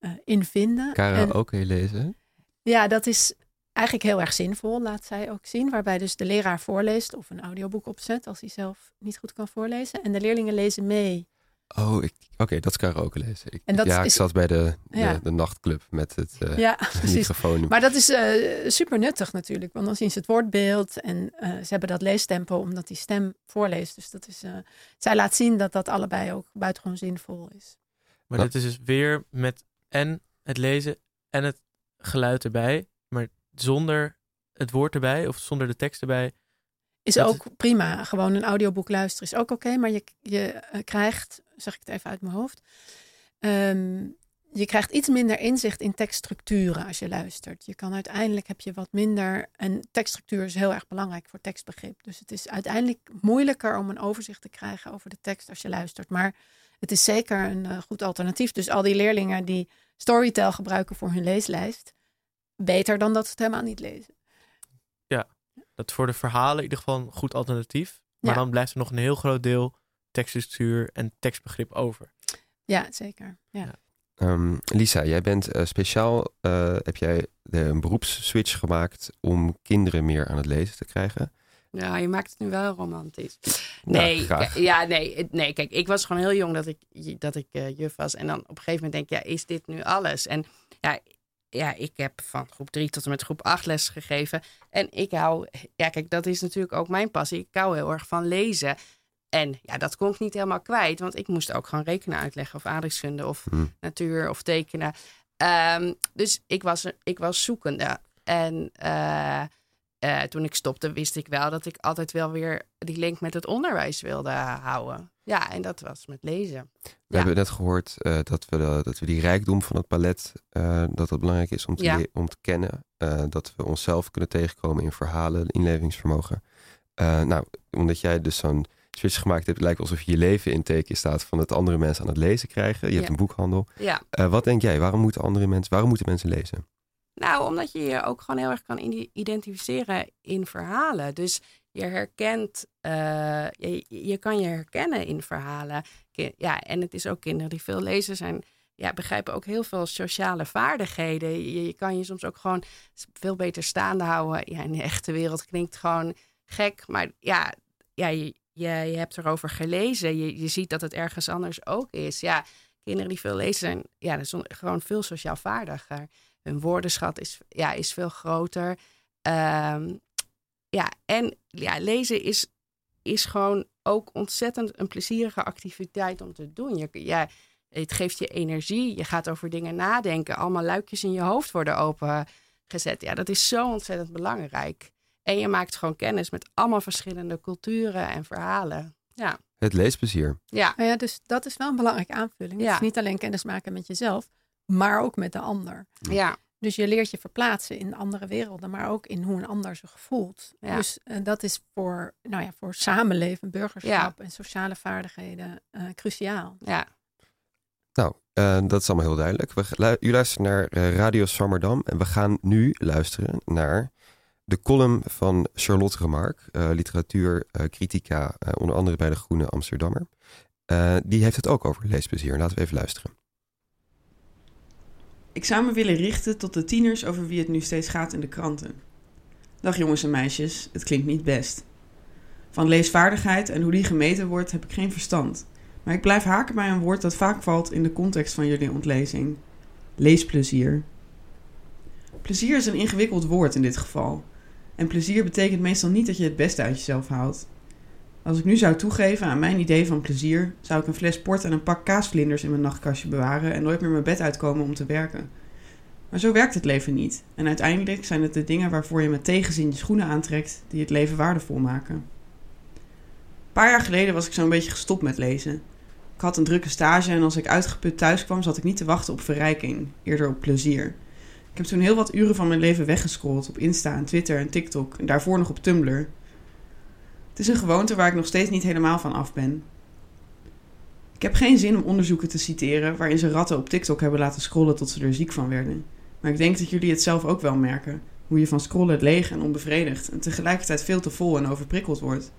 uh, in vinden. Karaoke en, lezen? Ja, dat is eigenlijk heel erg zinvol, laat zij ook zien. Waarbij dus de leraar voorleest of een audioboek opzet als hij zelf niet goed kan voorlezen. En de leerlingen lezen mee Oh, oké, dat is karaoke lezen. Ik, en dat ja, ik zat bij de, de, de, nachtclub met het uh, ja, microfoon. Maar dat is uh, super nuttig natuurlijk, want dan zien ze het woordbeeld en uh, ze hebben dat leestempo omdat die stem voorleest. Dus dat is, zij laat zien dat dat allebei ook buitengewoon zinvol is. Maar dat is dus weer met en het lezen en het geluid erbij, maar zonder het woord erbij of zonder de tekst erbij. Is ook prima. Gewoon een audioboek luisteren is ook oké, maar je, je krijgt zeg ik het even uit mijn hoofd. Um, je krijgt iets minder inzicht in tekststructuren als je luistert. Je kan uiteindelijk heb je wat minder. En tekststructuur is heel erg belangrijk voor tekstbegrip. Dus het is uiteindelijk moeilijker om een overzicht te krijgen over de tekst als je luistert. Maar het is zeker een uh, goed alternatief. Dus al die leerlingen die Storytel gebruiken voor hun leeslijst, beter dan dat ze het helemaal niet lezen. Ja, dat is voor de verhalen in ieder geval een goed alternatief. Maar dan blijft er nog een heel groot deel tekststructuur en tekstbegrip over. Ja, zeker. Ja. Um, Lisa, jij bent uh, speciaal, uh, heb jij de, een beroepsswitch gemaakt om kinderen meer aan het lezen te krijgen? Ja, je maakt het nu wel romantisch. Nee, ja, nee, nee, kijk, ik was gewoon heel jong dat ik, dat ik uh, juf was. En dan op een gegeven moment denk ik, ja, is dit nu alles? En ja, ja, ik heb van groep 3 tot en met groep 8 les gegeven. En ik hou, ja, kijk, dat is natuurlijk ook mijn passie. Ik hou heel erg van lezen. En ja, dat kon ik niet helemaal kwijt, want ik moest ook gewoon rekenen uitleggen of aardrijkskunde of hm. natuur of tekenen. Um, dus ik was, ik was zoekende. En uh, uh, toen ik stopte, wist ik wel dat ik altijd wel weer die link met het onderwijs wilde houden. Ja, en dat was met lezen. We ja. hebben net gehoord uh, dat, we de, dat we die rijkdom van het palet, dat dat belangrijk is om te, ja. om te kennen. dat we onszelf kunnen tegenkomen in verhalen, inlevingsvermogen. nou, omdat jij dus zo'n switch gemaakt hebt, lijkt alsof je je leven in teken staat van het andere mensen aan het lezen krijgen. Je hebt een boekhandel. Ja. Uh, wat denk jij? Waarom moeten andere mensen, waarom moeten mensen lezen? Nou, omdat je je ook gewoon heel erg kan identificeren in verhalen. Dus je herkent, uh, je, je kan je herkennen in verhalen. Ja, en het is ook kinderen die veel lezen zijn ja, begrijpen ook heel veel sociale vaardigheden. Je, je, kan je soms ook gewoon veel beter staande houden. Ja, in de echte wereld klinkt gewoon gek. Maar ja, ja je, je, je hebt erover gelezen. Je, je ziet dat het ergens anders ook is. Ja, kinderen die veel lezen zijn ja, is gewoon veel sociaal vaardiger. Hun woordenschat is, ja, is veel groter. Um, ja, en ja, lezen is is gewoon ook ontzettend een plezierige activiteit om te doen. Je, ja, het geeft je energie. Je gaat over dingen nadenken. Allemaal luikjes in je hoofd worden opengezet. Ja, dat is zo ontzettend belangrijk. En je maakt gewoon kennis met allemaal verschillende culturen en verhalen. Ja. Het leesplezier. Ja. Nou ja, dus dat is wel een belangrijke aanvulling. Ja. Het is niet alleen kennis maken met jezelf, maar ook met de ander. Ja. Dus je leert je verplaatsen in andere werelden, maar ook in hoe een ander zich voelt. Ja. Dus uh, dat is voor, nou ja, voor samenleven, burgerschap en sociale vaardigheden uh, cruciaal. Ja. Nou, uh, dat is allemaal heel duidelijk. We, u luistert naar Radio Swammerdam en we gaan nu luisteren naar de column van Charlotte Remarque, uh, literatuurcritica, uh, onder andere bij de Groene Amsterdammer. Die heeft het ook over leesplezier. Laten we even luisteren. Ik zou me willen richten tot de tieners over wie het nu steeds gaat in de kranten. Dag jongens en meisjes, het klinkt niet best. Van leesvaardigheid en hoe die gemeten wordt heb ik geen verstand. Maar ik blijf haken bij een woord dat vaak valt in de context van jullie ontlezing: leesplezier. Plezier is een ingewikkeld woord in dit geval. En plezier betekent meestal niet dat je het beste uit jezelf haalt. Als ik nu zou toegeven aan mijn idee van plezier, zou ik een fles port en een pak kaasvlinders in mijn nachtkastje bewaren en nooit meer mijn bed uitkomen om te werken. Maar zo werkt het leven niet. En uiteindelijk zijn het de dingen waarvoor je met tegenzin je schoenen aantrekt die het leven waardevol maken. Een paar jaar geleden was ik zo'n beetje gestopt met lezen. Ik had een drukke stage en als ik uitgeput thuis kwam, zat ik niet te wachten op verrijking, eerder op plezier. Ik heb toen heel wat uren van mijn leven weggescrolld op Insta en Twitter en TikTok en daarvoor nog op Tumblr. Het is een gewoonte waar ik nog steeds niet helemaal van af ben. Ik heb geen zin om onderzoeken te citeren waarin ze ratten op TikTok hebben laten scrollen tot ze er ziek van werden. Maar ik denk dat jullie het zelf ook wel merken. Hoe je van scrollen leeg en onbevredigd en tegelijkertijd veel te vol en overprikkeld wordt.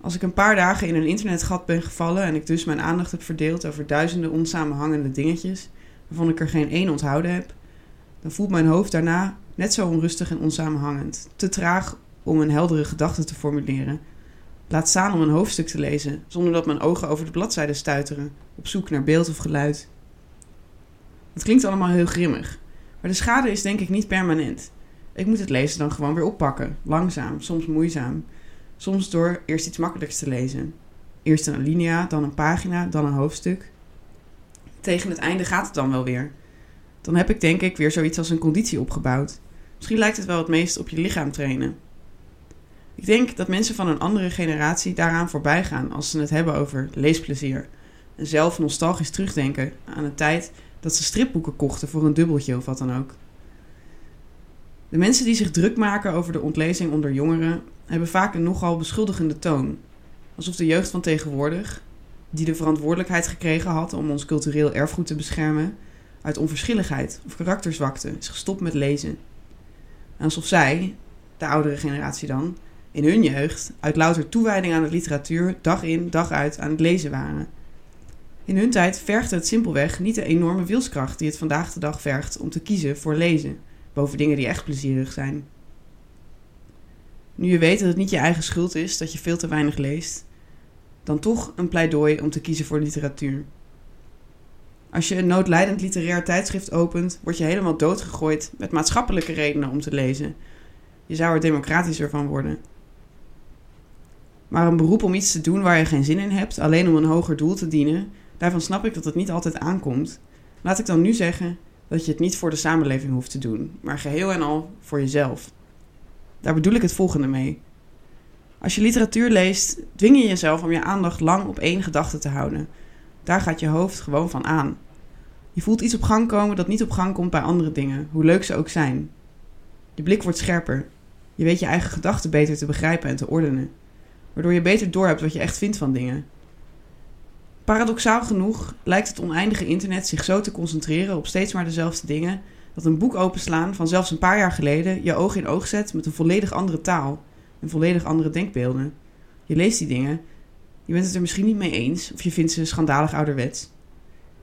Als ik een paar dagen in een internetgat ben gevallen en ik dus mijn aandacht heb verdeeld over duizenden onsamenhangende dingetjes, waarvan ik er geen één onthouden heb, dan voelt mijn hoofd daarna net zo onrustig en onsamenhangend. Te traag om een heldere gedachte te formuleren. Laat staan om een hoofdstuk te lezen, zonder dat mijn ogen over de bladzijden stuiteren, op zoek naar beeld of geluid. Het klinkt allemaal heel grimmig, maar de schade is denk ik niet permanent. Ik moet het lezen dan gewoon weer oppakken, langzaam, soms moeizaam. Soms door eerst iets makkelijks te lezen. Eerst een alinea, dan een pagina, dan een hoofdstuk. Tegen het einde gaat het dan wel weer dan heb ik denk ik weer zoiets als een conditie opgebouwd. Misschien lijkt het wel het meest op je lichaam trainen. Ik denk dat mensen van een andere generatie daaraan voorbij gaan als ze het hebben over leesplezier. En zelf nostalgisch terugdenken aan een tijd dat ze stripboeken kochten voor een dubbeltje of wat dan ook. De mensen die zich druk maken over de ontlezing onder jongeren hebben vaak een nogal beschuldigende toon. Alsof de jeugd van tegenwoordig, die de verantwoordelijkheid gekregen had om ons cultureel erfgoed te beschermen, uit onverschilligheid of karakterzwakte is gestopt met lezen. En alsof zij, de oudere generatie dan, in hun jeugd uit louter toewijding aan de literatuur dag in dag uit aan het lezen waren. In hun tijd vergde het simpelweg niet de enorme wilskracht die het vandaag de dag vergt om te kiezen voor lezen, boven dingen die echt plezierig zijn. Nu je weet dat het niet je eigen schuld is dat je veel te weinig leest, dan toch een pleidooi om te kiezen voor literatuur. Als je een noodlijdend literair tijdschrift opent, word je helemaal doodgegooid met maatschappelijke redenen om te lezen. Je zou er democratischer van worden. Maar een beroep om iets te doen waar je geen zin in hebt, alleen om een hoger doel te dienen, daarvan snap ik dat het niet altijd aankomt. Laat ik dan nu zeggen dat je het niet voor de samenleving hoeft te doen, maar geheel en al voor jezelf. Daar bedoel ik het volgende mee. Als je literatuur leest, dwing je jezelf om je aandacht lang op één gedachte te houden daar gaat je hoofd gewoon van aan. Je voelt iets op gang komen dat niet op gang komt bij andere dingen, hoe leuk ze ook zijn. Je blik wordt scherper. Je weet je eigen gedachten beter te begrijpen en te ordenen, waardoor je beter doorhebt wat je echt vindt van dingen. Paradoxaal genoeg lijkt het oneindige internet zich zo te concentreren op steeds maar dezelfde dingen dat een boek openslaan van zelfs een paar jaar geleden je oog in oog zet met een volledig andere taal en volledig andere denkbeelden. Je leest die dingen je bent het er misschien niet mee eens of je vindt ze schandalig ouderwets.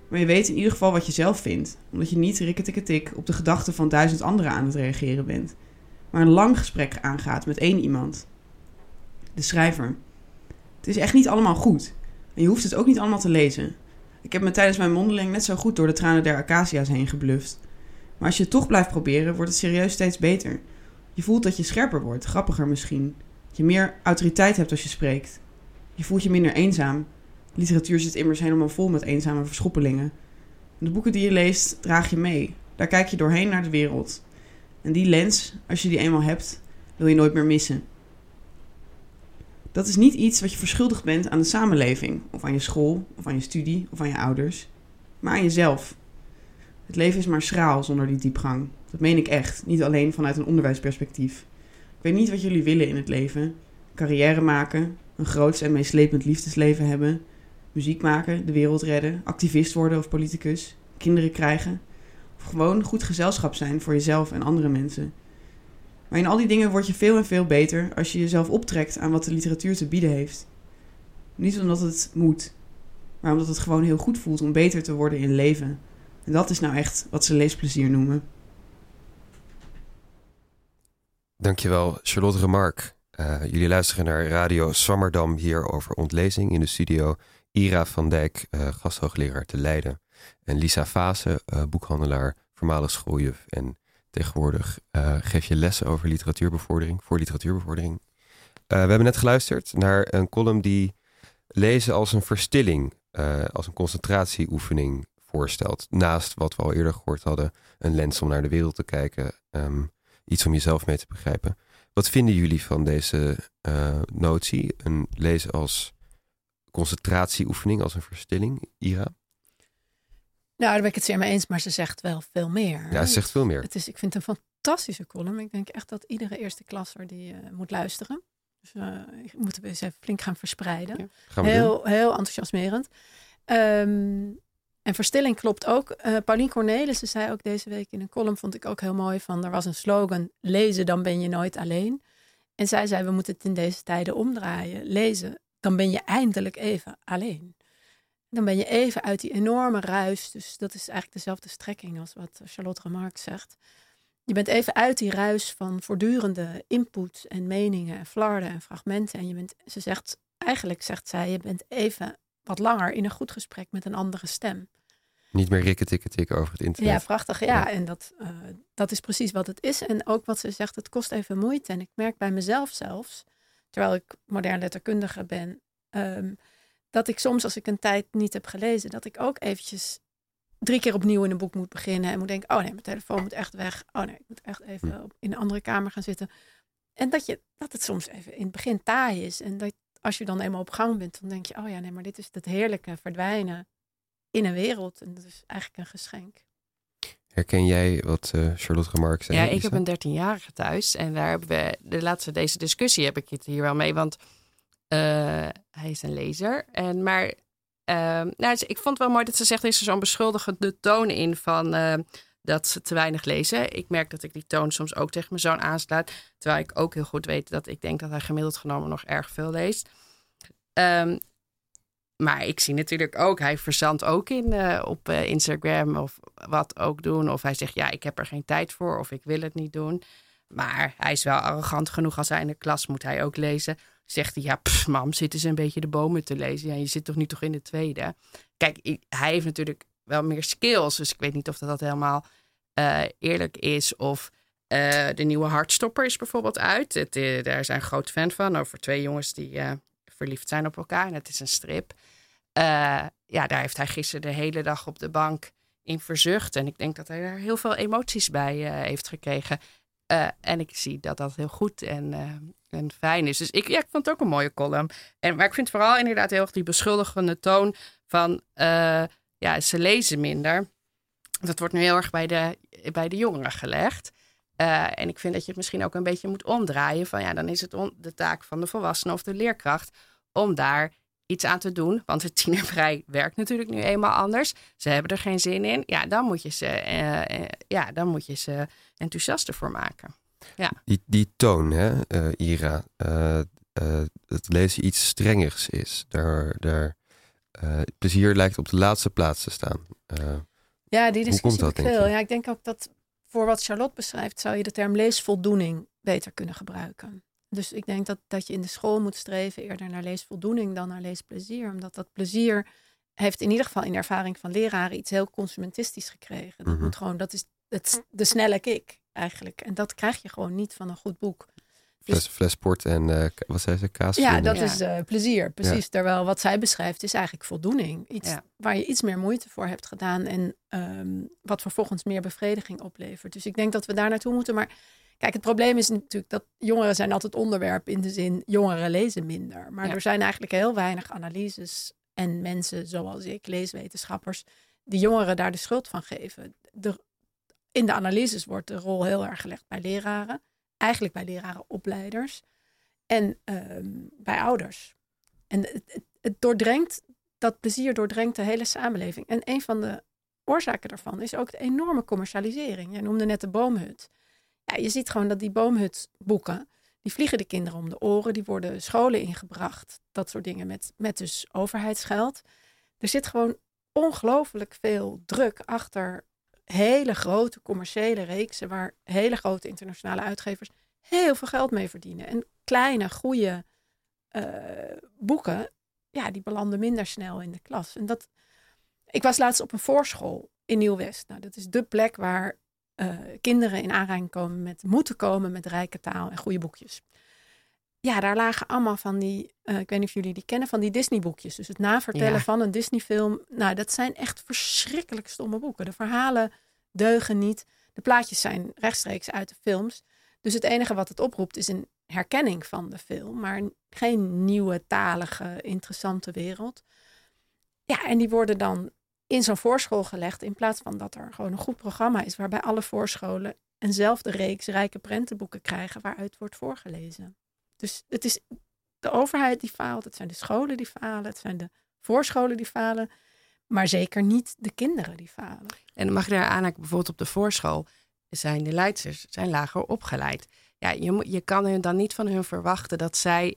Maar je weet in ieder geval wat je zelf vindt, omdat je niet rikketikketik op de gedachten van duizend anderen aan het reageren bent, maar een lang gesprek aangaat met één iemand. De schrijver. Het is echt niet allemaal goed. En je hoeft het ook niet allemaal te lezen. Ik heb me tijdens mijn mondeling net zo goed door de tranen der acacia's heen gebluft. Maar als je het toch blijft proberen, wordt het serieus steeds beter. Je voelt dat je scherper wordt, grappiger misschien. je meer autoriteit hebt als je spreekt. Je voelt je minder eenzaam. Literatuur zit immers helemaal vol met eenzame verschoppelingen. De boeken die je leest, draag je mee. Daar kijk je doorheen naar de wereld. En die lens, als je die eenmaal hebt, wil je nooit meer missen. Dat is niet iets wat je verschuldigd bent aan de samenleving, of aan je school, of aan je studie, of aan je ouders, maar aan jezelf. Het leven is maar schraal zonder die diepgang. Dat meen ik echt, niet alleen vanuit een onderwijsperspectief. Ik weet niet wat jullie willen in het leven: carrière maken, een groots en meeslepend liefdesleven hebben, muziek maken, de wereld redden, activist worden of politicus, kinderen krijgen, of gewoon goed gezelschap zijn voor jezelf en andere mensen. Maar in al die dingen word je veel en veel beter als je jezelf optrekt aan wat de literatuur te bieden heeft. Niet omdat het moet, maar omdat het gewoon heel goed voelt om beter te worden in leven. En dat is nou echt wat ze leesplezier noemen. Dankjewel, Charlotte Remark. Uh, jullie luisteren naar Radio Swammerdam hier over ontlezing in de studio. Ira van Dijk, uh, gasthoogleraar te Leiden. En Lisa Fase, uh, boekhandelaar, voormalig schooljuf en Tegenwoordig geef je lessen over literatuurbevordering, voor literatuurbevordering. We hebben net geluisterd naar een column die lezen als een verstilling, als een concentratieoefening voorstelt. Naast wat we al eerder gehoord hadden, een lens om naar de wereld te kijken, um, iets om jezelf mee te begrijpen. Wat vinden jullie van deze notie, een lezen als concentratieoefening, als een verstilling, Ira? Nou, daar ben ik het zeer mee eens, maar ze zegt wel veel meer. Ja, ze zegt veel meer. Het is, ik vind het een fantastische column. Ik denk echt dat iedere eerste klasser die uh, moet luisteren. Dus uh, moeten we eens even flink gaan verspreiden. Ja, gaan we heel, heel enthousiasmerend. Um, en verstilling klopt ook. Uh, Paulien Cornelissen zei ook deze week in een column, vond ik ook heel mooi, van er was een slogan, lezen dan ben je nooit alleen. En zij zei, we moeten het in deze tijden omdraaien. Lezen, dan ben je eindelijk even alleen. Dan ben je even uit die enorme ruis. Dus dat is eigenlijk dezelfde strekking als wat Charlotte Remarque zegt. Je bent even uit die ruis van voortdurende input en meningen en flarden en fragmenten. En je bent, ze zegt, eigenlijk zegt zij, je bent even wat langer in een goed gesprek met een andere stem. Niet meer rikken tikken tikken over het internet. Ja, prachtig. Ja, ja. en dat, uh, dat is precies wat het is. En ook wat ze zegt, het kost even moeite. En ik merk bij mezelf zelfs, terwijl ik modern letterkundige ben, um, dat ik soms als ik een tijd niet heb gelezen, dat ik ook eventjes drie keer opnieuw in een boek moet beginnen en moet denken, oh nee, mijn telefoon moet echt weg. Oh nee, ik moet echt even in een andere kamer gaan zitten. En dat, je, dat het soms even in het begin taai is. En dat als je dan eenmaal op gang bent, dan denk je, oh ja, nee, maar dit is het heerlijke verdwijnen in een wereld. En dat is eigenlijk een geschenk. Herken jij wat uh, Charlotte Remarque zei? Ja, ik heb een 13-jarige thuis. En daar hebben we de laatste deze discussie heb ik het hier wel mee. Want uh, hij is een lezer. En, maar uh, nou, ik vond het wel mooi dat ze zegt, is er zo'n beschuldigende toon in van uh, dat ze te weinig lezen. Ik merk dat ik die toon soms ook tegen mijn zoon aanslaat. Terwijl ik ook heel goed weet dat ik denk dat hij gemiddeld genomen nog erg veel leest. Um, maar ik zie natuurlijk ook, hij verzandt ook in, uh, op uh, Instagram of wat ook doen. Of hij zegt, ja, ik heb er geen tijd voor of ik wil het niet doen. Maar hij is wel arrogant genoeg als hij in de klas moet hij ook lezen zegt hij, ja, pff, mam, zitten ze een beetje de bomen te lezen. Ja, je zit toch niet toch in de tweede? Kijk, hij heeft natuurlijk wel meer skills. Dus ik weet niet of dat, dat helemaal uh, eerlijk is. Of de nieuwe Hartstopper is bijvoorbeeld uit. Het, daar zijn groot fan van. Over twee jongens die verliefd zijn op elkaar. En het is een strip. ja, daar heeft hij gisteren de hele dag op de bank in verzucht. En ik denk dat hij daar heel veel emoties bij heeft gekregen. en ik zie dat dat heel goed en en fijn is. Dus ik, ja, ik vond het ook een mooie column. En, maar ik vind vooral inderdaad heel erg die beschuldigende toon van ja, ze lezen minder. Dat wordt nu heel erg bij de, bij de jongeren gelegd. Uh, en ik vind dat je het misschien ook een beetje moet omdraaien. Van ja, dan is het on, de taak van de volwassene of de leerkracht om daar iets aan te doen. Want het tienervrij werkt natuurlijk nu eenmaal anders. Ze hebben er geen zin in. Ja, dan moet je ze, uh, ja, dan moet je ze enthousiast ervoor maken. Ja. Die, die toon, hè, uh, Ira, uh, uh, het lezen iets strengers is. Daar, daar, plezier lijkt op de laatste plaats te staan. ja, die discussie komt dat, veel. Ja, ik denk ook dat voor wat Charlotte beschrijft, zou je de term leesvoldoening beter kunnen gebruiken. Dus ik denk dat, dat je in de school moet streven eerder naar leesvoldoening dan naar leesplezier. Omdat dat plezier heeft in ieder geval in de ervaring van leraren iets heel consumentistisch gekregen. Dat, Mhm. moet gewoon, dat is het, de snelle kick eigenlijk. En dat krijg je gewoon niet van een goed boek. Fles, flesport en uh, wat zei ze, kaas? Ja, dat is uh, plezier, precies. Terwijl wat zij beschrijft is eigenlijk voldoening. Iets waar je iets meer moeite voor hebt gedaan en um, wat vervolgens meer bevrediging oplevert. Dus ik denk dat we daar naartoe moeten. Maar kijk, het probleem is natuurlijk dat jongeren zijn altijd onderwerp in de zin jongeren lezen minder. Maar er zijn eigenlijk heel weinig analyses en mensen zoals ik, leeswetenschappers, die jongeren daar de schuld van geven. De, in de analyses wordt de rol heel erg gelegd bij leraren eigenlijk bij lerarenopleiders en ehm, bij ouders. En het, het, doordrenkt, dat plezier doordrenkt de hele samenleving. En een van de oorzaken daarvan is ook de enorme commercialisering. Je noemde net de boomhut. Ja, je ziet gewoon dat die boomhutboeken, die vliegen de kinderen om de oren, die worden scholen ingebracht, dat soort dingen met, met dus overheidsgeld. Er zit gewoon ongelooflijk veel druk achter hele grote commerciële reeksen waar hele grote internationale uitgevers heel veel geld mee verdienen. En kleine, goede uh, boeken, ja, die belanden minder snel in de klas. En dat, ik was laatst op een voorschool in Nieuw-West. Nou, dat is de plek waar uh, kinderen in aanraking komen met, moeten komen met rijke taal en goede boekjes. Ja, daar lagen allemaal van die, uh, ik weet niet of jullie die kennen, van die Disney-boekjes. Dus het navertellen van een Disney-film. Nou, dat zijn echt verschrikkelijk stomme boeken. De verhalen deugen niet. De plaatjes zijn rechtstreeks uit de films. Dus het enige wat het oproept is een herkenning van de film, maar geen nieuwe talige, interessante wereld. Ja, en die worden dan in zo'n voorschool gelegd in plaats van dat er gewoon een goed programma is waarbij alle voorscholen eenzelfde reeks rijke prentenboeken krijgen waaruit wordt voorgelezen. Dus het is de overheid die faalt, het zijn de scholen die falen, het zijn de voorscholen die falen, maar zeker niet de kinderen die falen. En mag je daar aanhaken, bijvoorbeeld op de voorschool zijn de leidsters zijn lager opgeleid. Ja, je, je kan hun dan niet van hun verwachten dat zij,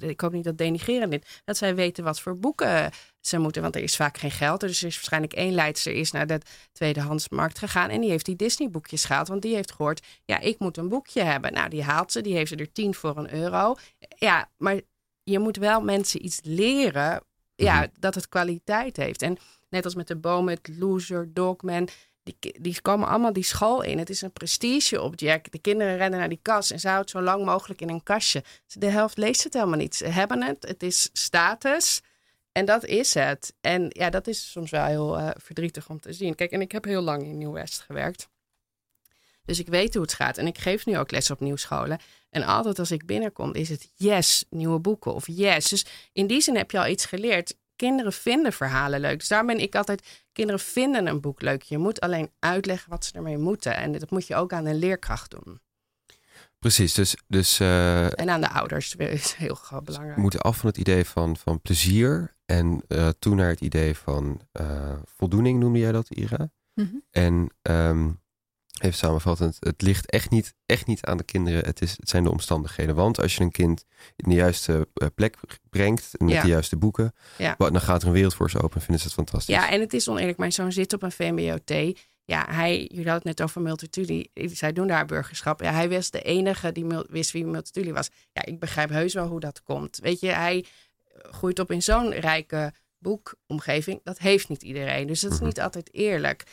ik hoop niet dat denigreren dit, dat zij weten wat voor boeken ze moeten. Want er is vaak geen geld. Dus er is waarschijnlijk één leidster is naar de tweedehandsmarkt gegaan. En die heeft die Disney boekjes gehaald. Want die heeft gehoord, ja, ik moet een boekje hebben. Nou, die haalt ze. Die heeft ze er tien voor een euro. Ja, maar je moet wel mensen iets leren. Ja, mhm. dat het kwaliteit heeft. En net als met de boom, het loser, dogman. Die, die komen allemaal die school in. Het is een prestige-object. De kinderen rennen naar die kast en ze houdt zo lang mogelijk in een kastje. De helft leest het helemaal niet. Ze hebben het. Het is status. En dat is het. En ja, dat is soms wel heel uh, verdrietig om te zien. Kijk, en ik heb heel lang in Nieuw-West gewerkt. Dus ik weet hoe het gaat. En ik geef nu ook les op nieuwscholen. En altijd als ik binnenkom, is het yes, nieuwe boeken of yes. Dus in die zin heb je al iets geleerd. Kinderen vinden verhalen leuk. Dus daar ben ik altijd. Kinderen vinden een boek leuk. Je moet alleen uitleggen wat ze ermee moeten. En dat moet je ook aan een leerkracht doen. Precies, dus... dus uh, en aan de ouders is heel belangrijk. We moeten af van het idee van, van plezier en uh, toen naar het idee van uh, voldoening, noemde jij dat, Ira? Mm -hmm. En um, even samenvattend, het ligt echt niet, echt niet aan de kinderen. Het, is, het zijn de omstandigheden. Want als je een kind in de juiste plek brengt, met ja. de juiste boeken, ja. dan gaat er een wereld voor ze open en vinden ze het fantastisch. Ja, en het is oneerlijk. Mijn zoon zit op een VMBOT. Ja, hij, jullie hadden het net over Multatuli. Zij doen daar burgerschap. Ja, hij was de enige die wist wie Multatuli was. Ja, ik begrijp heus wel hoe dat komt. Weet je, hij groeit op in zo'n rijke boekomgeving. Dat heeft niet iedereen. Dus dat is mhm. niet altijd eerlijk.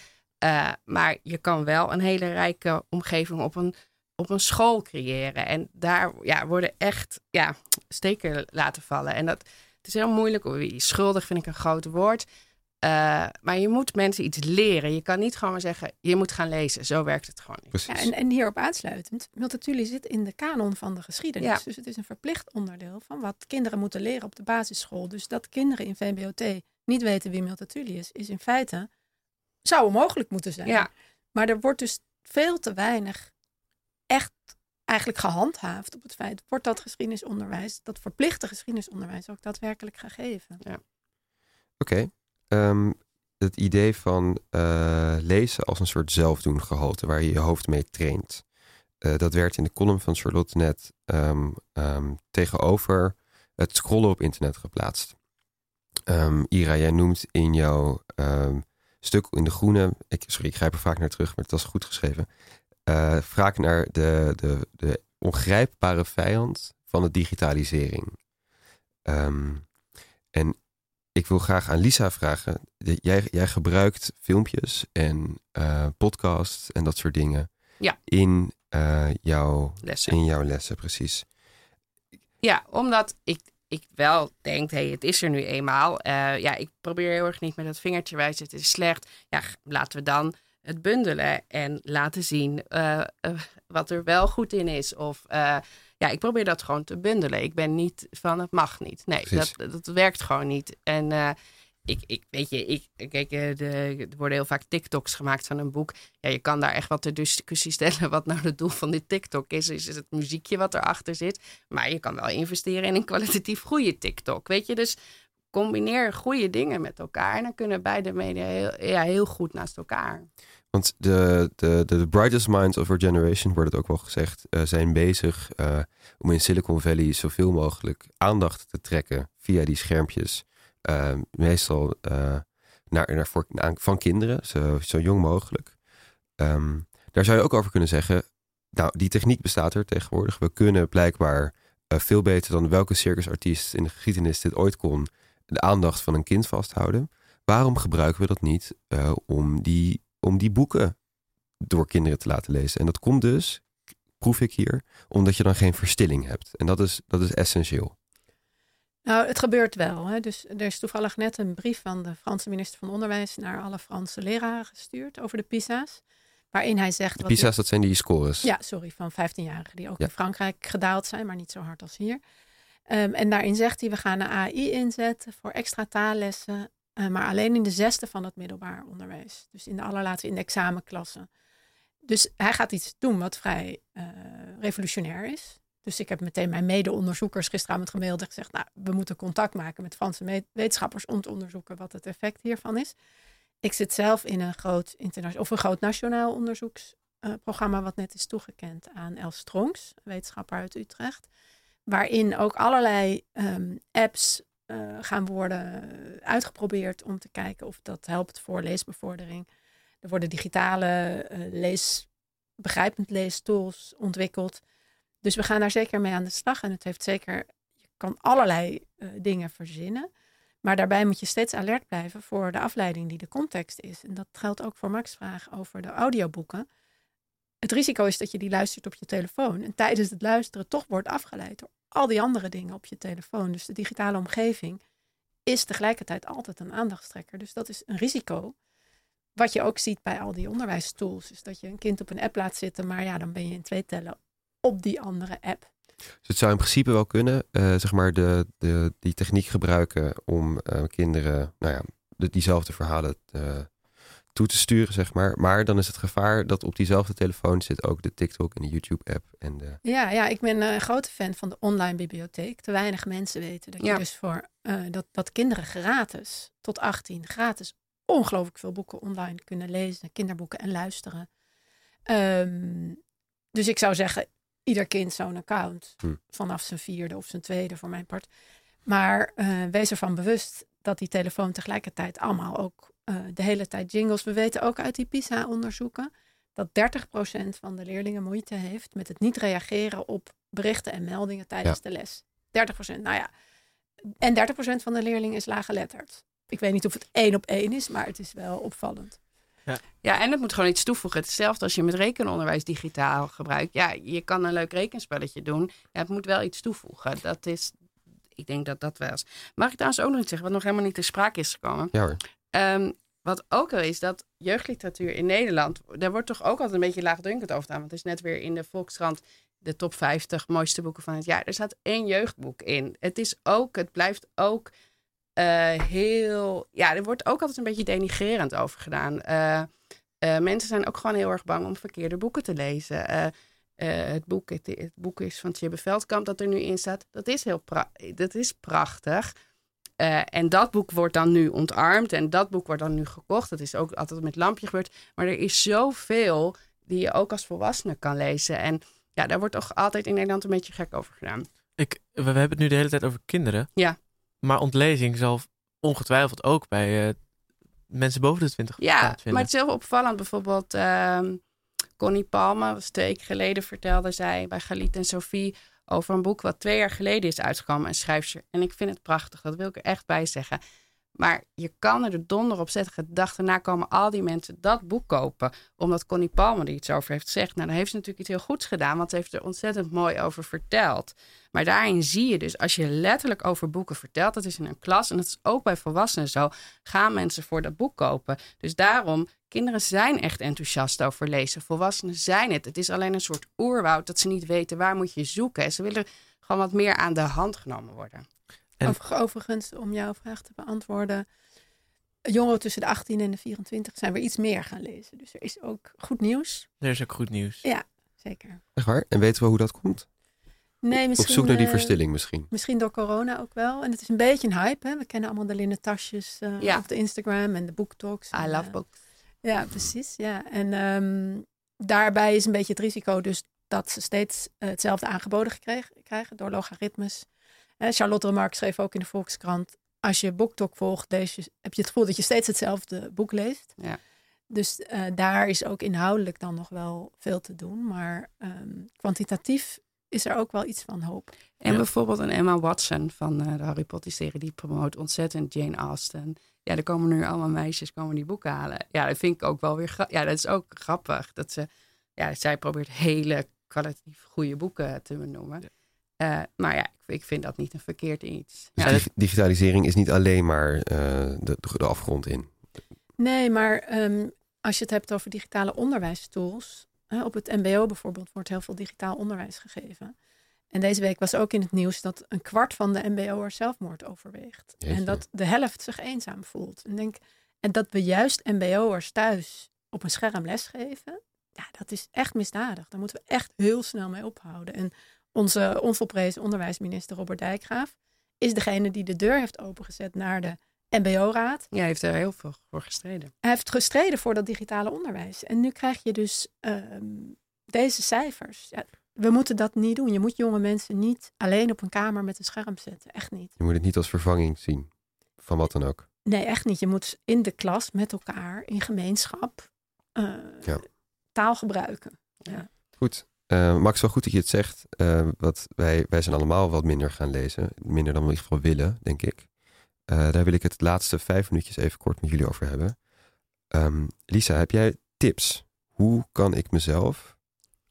Uh, maar je kan wel een hele rijke omgeving op een, op een school creëren. En daar ja, worden echt ja, steken laten vallen. En dat het is heel moeilijk. Schuldig vind ik een groot woord. Uh, maar je moet mensen iets leren. Je kan niet gewoon maar zeggen, je moet gaan lezen. Zo werkt het gewoon niet. Ja, en, en hierop aansluitend, Multatuli zit in de kanon van de geschiedenis. Ja. Dus het is een verplicht onderdeel van wat kinderen moeten leren op de basisschool. Dus dat kinderen in VBOT niet weten wie Multatuli is, is in feite, zou onmogelijk moeten zijn. Ja. Maar er wordt dus veel te weinig echt eigenlijk gehandhaafd op het feit, wordt dat geschiedenisonderwijs, dat verplichte geschiedenisonderwijs ook daadwerkelijk gegeven. Ja. Oké, Ehm, het idee van uh, lezen als een soort zelfdoengehalte waar je je hoofd mee traint. Uh, dat werd in de column van Charlotte net um, um, tegenover het scrollen op internet geplaatst. Ira, jij noemt in jouw stuk in de groene, ik, sorry, ik grijp er vaak naar terug, maar het was goed geschreven. Uh, vraag naar de, de, de ongrijpbare vijand van de digitalisering. en ik wil graag aan Lisa vragen. Jij, jij gebruikt filmpjes en uh, podcasts en dat soort dingen ja. in jouw, lessen. in jouw lessen, precies. Ja, omdat ik, ik wel denk, hey, het is er nu eenmaal. ja, ik probeer heel erg niet met dat vingertje wijzen, het is slecht. Ja, laten we dan het bundelen en laten zien wat er wel goed in is. Of ja, ik probeer dat gewoon te bundelen. Ik ben niet van het mag niet. Nee, dat, dat werkt gewoon niet. En ik, ik, weet je, ik, kijk, eh, de, er worden heel vaak TikToks gemaakt van een boek. Ja, je kan daar echt wat ter discussie stellen wat nou het doel van dit TikTok is. Is het muziekje wat erachter zit? Maar je kan wel investeren in een kwalitatief goede TikTok. Weet je, dus combineer goede dingen met elkaar. En dan kunnen beide media heel, ja, heel goed naast elkaar. Want de, de, de, brightest minds of our generation, wordt het ook wel gezegd, uh, zijn bezig uh, om in Silicon Valley zoveel mogelijk aandacht te trekken via die schermpjes. Uh, meestal naar, naar voor, van kinderen, zo, zo jong mogelijk. Um, daar zou je ook over kunnen zeggen, nou, die techniek bestaat er tegenwoordig. We kunnen blijkbaar veel beter dan welke circusartiest in de geschiedenis dit ooit kon, de aandacht van een kind vasthouden. Waarom gebruiken we dat niet om die om die boeken door kinderen te laten lezen. En dat komt dus, proef ik hier, omdat je dan geen verstilling hebt. En dat is, dat is essentieel. Nou, het gebeurt wel. Hè. Dus er is toevallig net een brief van de Franse minister van Onderwijs naar alle Franse leraren gestuurd over de PISA's. Waarin hij zegt. De PISA's, dat zijn die scores. Ja, sorry, van 15-jarigen die ook in Frankrijk gedaald zijn, maar niet zo hard als hier. Um, en daarin zegt hij: we gaan een AI inzetten voor extra taallessen uh, maar alleen in de zesde van het middelbaar onderwijs. Dus in de allerlaatste, in de examenklassen. Dus hij gaat iets doen wat vrij uh, revolutionair is. Dus ik heb meteen mijn mede-onderzoekers gisteravond gemaild en gezegd: Nou, we moeten contact maken met Franse wetenschappers om te onderzoeken wat het effect hiervan is. Ik zit zelf in een groot, internationaal of een groot nationaal onderzoeksprogramma, uh, wat net is toegekend aan Els Strongs, wetenschapper uit Utrecht. Waarin ook allerlei um, apps uh, gaan worden uitgeprobeerd om te kijken of dat helpt voor leesbevordering. Er worden digitale uh, lees, begrijpend leestools ontwikkeld. Dus we gaan daar zeker mee aan de slag. En het heeft zeker, je kan allerlei uh, dingen verzinnen. Maar daarbij moet je steeds alert blijven voor de afleiding die de context is. En dat geldt ook voor Max' vraag over de audioboeken. Het risico is dat je die luistert op je telefoon en tijdens het luisteren toch wordt afgeleid door al die andere dingen op je telefoon. Dus de digitale omgeving is tegelijkertijd altijd een aandachtstrekker. Dus dat is een risico. Wat je ook ziet bij al die onderwijstools, is dat je een kind op een app laat zitten, maar ja, dan ben je in twee tellen op die andere app. Dus het zou in principe wel kunnen, uh, zeg maar, de, de, die techniek gebruiken om uh, kinderen, nou ja, de, diezelfde verhalen uh, toe te sturen, zeg maar. Maar dan is het gevaar dat op diezelfde telefoon zit ook de TikTok en de YouTube-app. En de... ja, ja, ik ben een grote fan van de online bibliotheek. Te weinig mensen weten dat je dus voor uh, dat, dat kinderen gratis, tot 18, gratis ongelooflijk veel boeken online kunnen lezen, kinderboeken en luisteren. Um, dus ik zou zeggen, ieder kind zo'n account hm. vanaf zijn vierde of zijn tweede voor mijn part. Maar uh, wees ervan bewust dat die telefoon tegelijkertijd allemaal ook uh, de hele tijd jingles. We weten ook uit die PISA-onderzoeken dat 30% van de leerlingen moeite heeft met het niet reageren op berichten en meldingen tijdens de les. 30%, nou ja. En 30% van de leerlingen is laaggeletterd. Ik weet niet of het één op één is, maar het is wel opvallend. Ja. ja, en het moet gewoon iets toevoegen. Hetzelfde als je met rekenonderwijs digitaal gebruikt. Ja, je kan een leuk rekenspelletje doen. Ja, het moet wel iets toevoegen. Dat is, ik denk dat dat wel is. Mag ik trouwens ook nog iets zeggen, wat nog helemaal niet ter sprake is gekomen? Ja hoor. Um, wat ook wel is, dat jeugdliteratuur in Nederland, daar wordt toch ook altijd een beetje laagdrunkend over gedaan. Want het is net weer in de Volkskrant de top 50 mooiste boeken van het jaar. Er staat één jeugdboek in. Het is ook, het blijft ook heel, ja, er wordt ook altijd een beetje denigrerend over gedaan. Uh, uh, mensen zijn ook gewoon heel erg bang om verkeerde boeken te lezen. het, boek, het, het, boek is van Tjibbe Veldkamp dat er nu in staat. Dat is heel pra dat is prachtig. Uh, en dat boek wordt dan nu ontarmd en dat boek wordt dan nu gekocht. Dat is ook altijd met lampje gebeurd. Maar er is zoveel die je ook als volwassene kan lezen. En ja, daar wordt toch altijd in Nederland een beetje gek over gedaan. Ik, we, hebben het nu de hele tijd over kinderen. Ja. Maar ontlezing zal ongetwijfeld ook bij uh, mensen boven de 20 Ja, maar het is heel opvallend. Bijvoorbeeld uh, Connie Palme, was twee weken geleden, vertelde zij bij Galit en Sophie over een boek wat twee jaar geleden is uitgekomen, een schrijfster. En ik vind het prachtig, dat wil ik er echt bij zeggen. Maar je kan er de donder op zetten. Dag daarna komen al die mensen dat boek kopen. Omdat Connie Palmer er iets over heeft gezegd. Nou, dan heeft ze natuurlijk iets heel goeds gedaan. Want ze heeft er ontzettend mooi over verteld. Maar daarin zie je dus, als je letterlijk over boeken vertelt. Dat is in een klas en dat is ook bij volwassenen zo. Gaan mensen voor dat boek kopen. Dus daarom, kinderen zijn echt enthousiast over lezen. Volwassenen zijn het. Het is alleen een soort oerwoud dat ze niet weten waar moet je zoeken. En ze willen gewoon wat meer aan de hand genomen worden. En... Overigens, om jouw vraag te beantwoorden. Jongeren tussen de 18 en de 24 zijn weer iets meer gaan lezen. Dus er is ook goed nieuws. Er is ook goed nieuws. Ja, zeker. Echt waar? En weten we hoe dat komt? Nee, misschien, Op zoek naar die uh, verstilling misschien. Misschien door corona ook wel. En het is een beetje een hype. Hè? We kennen allemaal de linnen tasjes uh, ja. op de Instagram en de booktalks. I love uh, books. Ja, precies. Ja. En um, daarbij is een beetje het risico dus dat ze steeds hetzelfde aangeboden gekregen, krijgen door logaritmes. Charlotte Remarque schreef ook in de Volkskrant: als je BookTok volgt, deze, heb je het gevoel dat je steeds hetzelfde boek leest. Ja. Dus uh, daar is ook inhoudelijk dan nog wel veel te doen. Maar um, kwantitatief is er ook wel iets van hoop. En ja. bijvoorbeeld een Emma Watson van uh, de Harry Potter serie, die promoot ontzettend Jane Austen. Ja, er komen nu allemaal meisjes komen die boeken halen. Ja, dat vind ik ook wel weer Ja, dat is ook grappig. Dat ze, ja, zij probeert hele kwalitatief goede boeken te benoemen. Ja. Uh, maar ja, ik, ik, vind dat niet een verkeerd iets. Dus ja, digitalisering is niet alleen maar uh, de, de, afgrond in. Nee, maar um, als je het hebt over digitale onderwijstools. Hè, op het MBO bijvoorbeeld wordt heel veel digitaal onderwijs gegeven. En deze week was ook in het nieuws dat een kwart van de MBO'ers zelfmoord overweegt. Jeetje. En dat de helft zich eenzaam voelt. En, denk, en dat we juist MBO'ers thuis op een scherm lesgeven. Ja, dat is echt misdadig. Daar moeten we echt heel snel mee ophouden. En onze onvolprezen onderwijsminister Robert Dijkgraaf is degene die de deur heeft opengezet naar de MBO-raad. Ja, hij heeft er heel veel voor gestreden. Hij heeft gestreden voor dat digitale onderwijs. En nu krijg je dus uh, deze cijfers. Ja, we moeten dat niet doen. Je moet jonge mensen niet alleen op een kamer met een scherm zetten. Echt niet. Je moet het niet als vervanging zien van wat dan ook. Nee, echt niet. Je moet in de klas met elkaar, in gemeenschap, uh, ja. taal gebruiken. Ja. Goed. Uh, Max, wel goed dat je het zegt. Uh, wat wij, wij zijn allemaal wat minder gaan lezen. Minder dan we in ieder geval willen, denk ik. Uh, daar wil ik het laatste vijf minuutjes even kort met jullie over hebben. Um, Lisa, heb jij tips? Hoe kan ik mezelf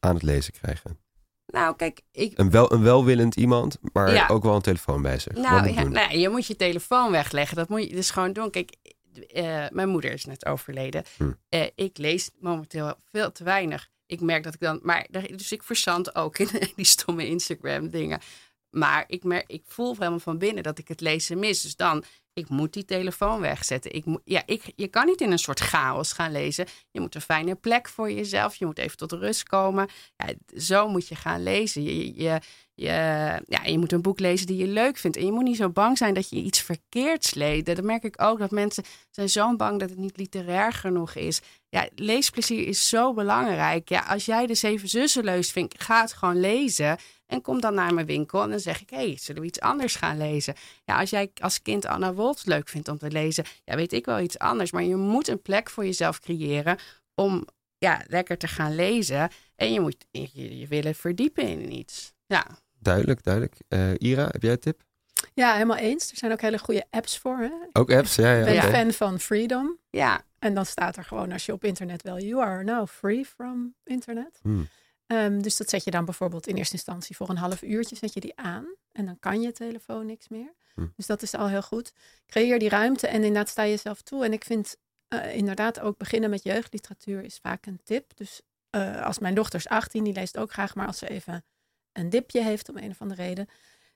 aan het lezen krijgen? Nou, kijk, ik... Een, wel, een welwillend iemand, maar ja. ook wel een telefoon bij zich. Nou, ja, nou, je moet je telefoon wegleggen. Dat moet je dus gewoon doen. Kijk, mijn moeder is net overleden. Hm. Ik lees momenteel veel te weinig. Ik merk dat ik dan... Maar, dus ik verzand ook in die stomme Instagram dingen. Maar ik, merk, ik voel helemaal van binnen dat ik het lezen mis. Dus dan, ik moet die telefoon wegzetten. Ik ja, ik, je kan niet in een soort chaos gaan lezen. Je moet een fijne plek voor jezelf. Je moet even tot rust komen. Ja, zo moet je gaan lezen. Je, je, je, ja, je moet een boek lezen die je leuk vindt. En je moet niet zo bang zijn dat je iets verkeerds leest. Dat merk ik ook, dat mensen zijn zo bang dat het niet literair genoeg is. Ja, leesplezier is zo belangrijk. Ja, als jij de Zeven Zussen leest, vind ik, ga het gewoon lezen. En kom dan naar mijn winkel en dan zeg ik, hé, hey, zullen we iets anders gaan lezen? Ja, als jij als kind Anna Woltz leuk vindt om te lezen, ja, weet ik wel iets anders. Maar je moet een plek voor jezelf creëren om ja, lekker te gaan lezen. En je moet je, je willen verdiepen in iets. Ja. Duidelijk, duidelijk. Uh, Ira, heb jij een tip? Ja, helemaal eens. Er zijn ook hele goede apps voor. Hè? Ook apps, ja. ja. Ik ben ja. fan van Freedom. Ja. En dan staat er gewoon als je op internet wel, you are now free from internet. Hmm. Um, dus dat zet je dan bijvoorbeeld in eerste instantie voor een half uurtje zet je die aan. En dan kan je telefoon niks meer. Hm. Dus dat is al heel goed. Creëer die ruimte en inderdaad sta jezelf toe. En ik vind uh, inderdaad ook beginnen met jeugdliteratuur is vaak een tip. Dus uh, als mijn dochter is 18, die leest ook graag. Maar als ze even een dipje heeft om een of andere reden.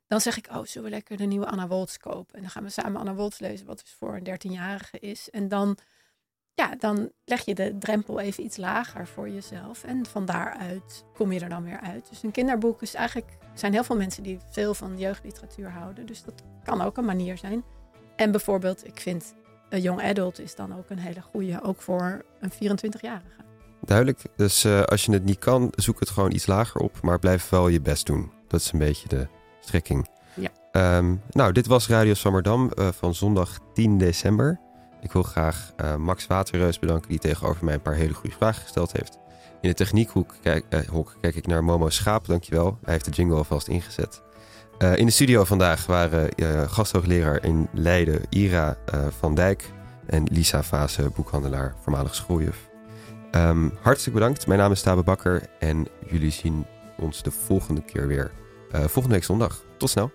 Dan zeg ik, oh, zullen we lekker de nieuwe Anna Woltz kopen? En dan gaan we samen Anna Woltz lezen, wat dus voor een 13-jarige is. En dan ja, dan leg je de drempel even iets lager voor jezelf. En van daaruit kom je er dan weer uit. Dus een kinderboek is eigenlijk... Er zijn heel veel mensen die veel van jeugdliteratuur houden. Dus dat kan ook een manier zijn. En bijvoorbeeld, ik vind een young adult is dan ook een hele goede. Ook voor een 24-jarige. Duidelijk. Dus uh, als je het niet kan, zoek het gewoon iets lager op. Maar blijf wel je best doen. Dat is een beetje de strekking. Ja. Um, nou, dit was Radio Swammerdam uh, van zondag 10 december. Ik wil graag uh, Max Waterreus bedanken die tegenover mij een paar hele goede vragen gesteld heeft. In de techniekhoek kijk, hok, kijk ik naar Momo Schaap, dankjewel. Hij heeft de jingle alvast ingezet. in de studio vandaag waren gasthoogleraar in Leiden Ira van Dijk en Lisa Vase, boekhandelaar, voormalig schooljuf. Um, hartstikke bedankt. Mijn naam is Tabe Bakker en jullie zien ons de volgende keer weer. volgende week zondag. Tot snel.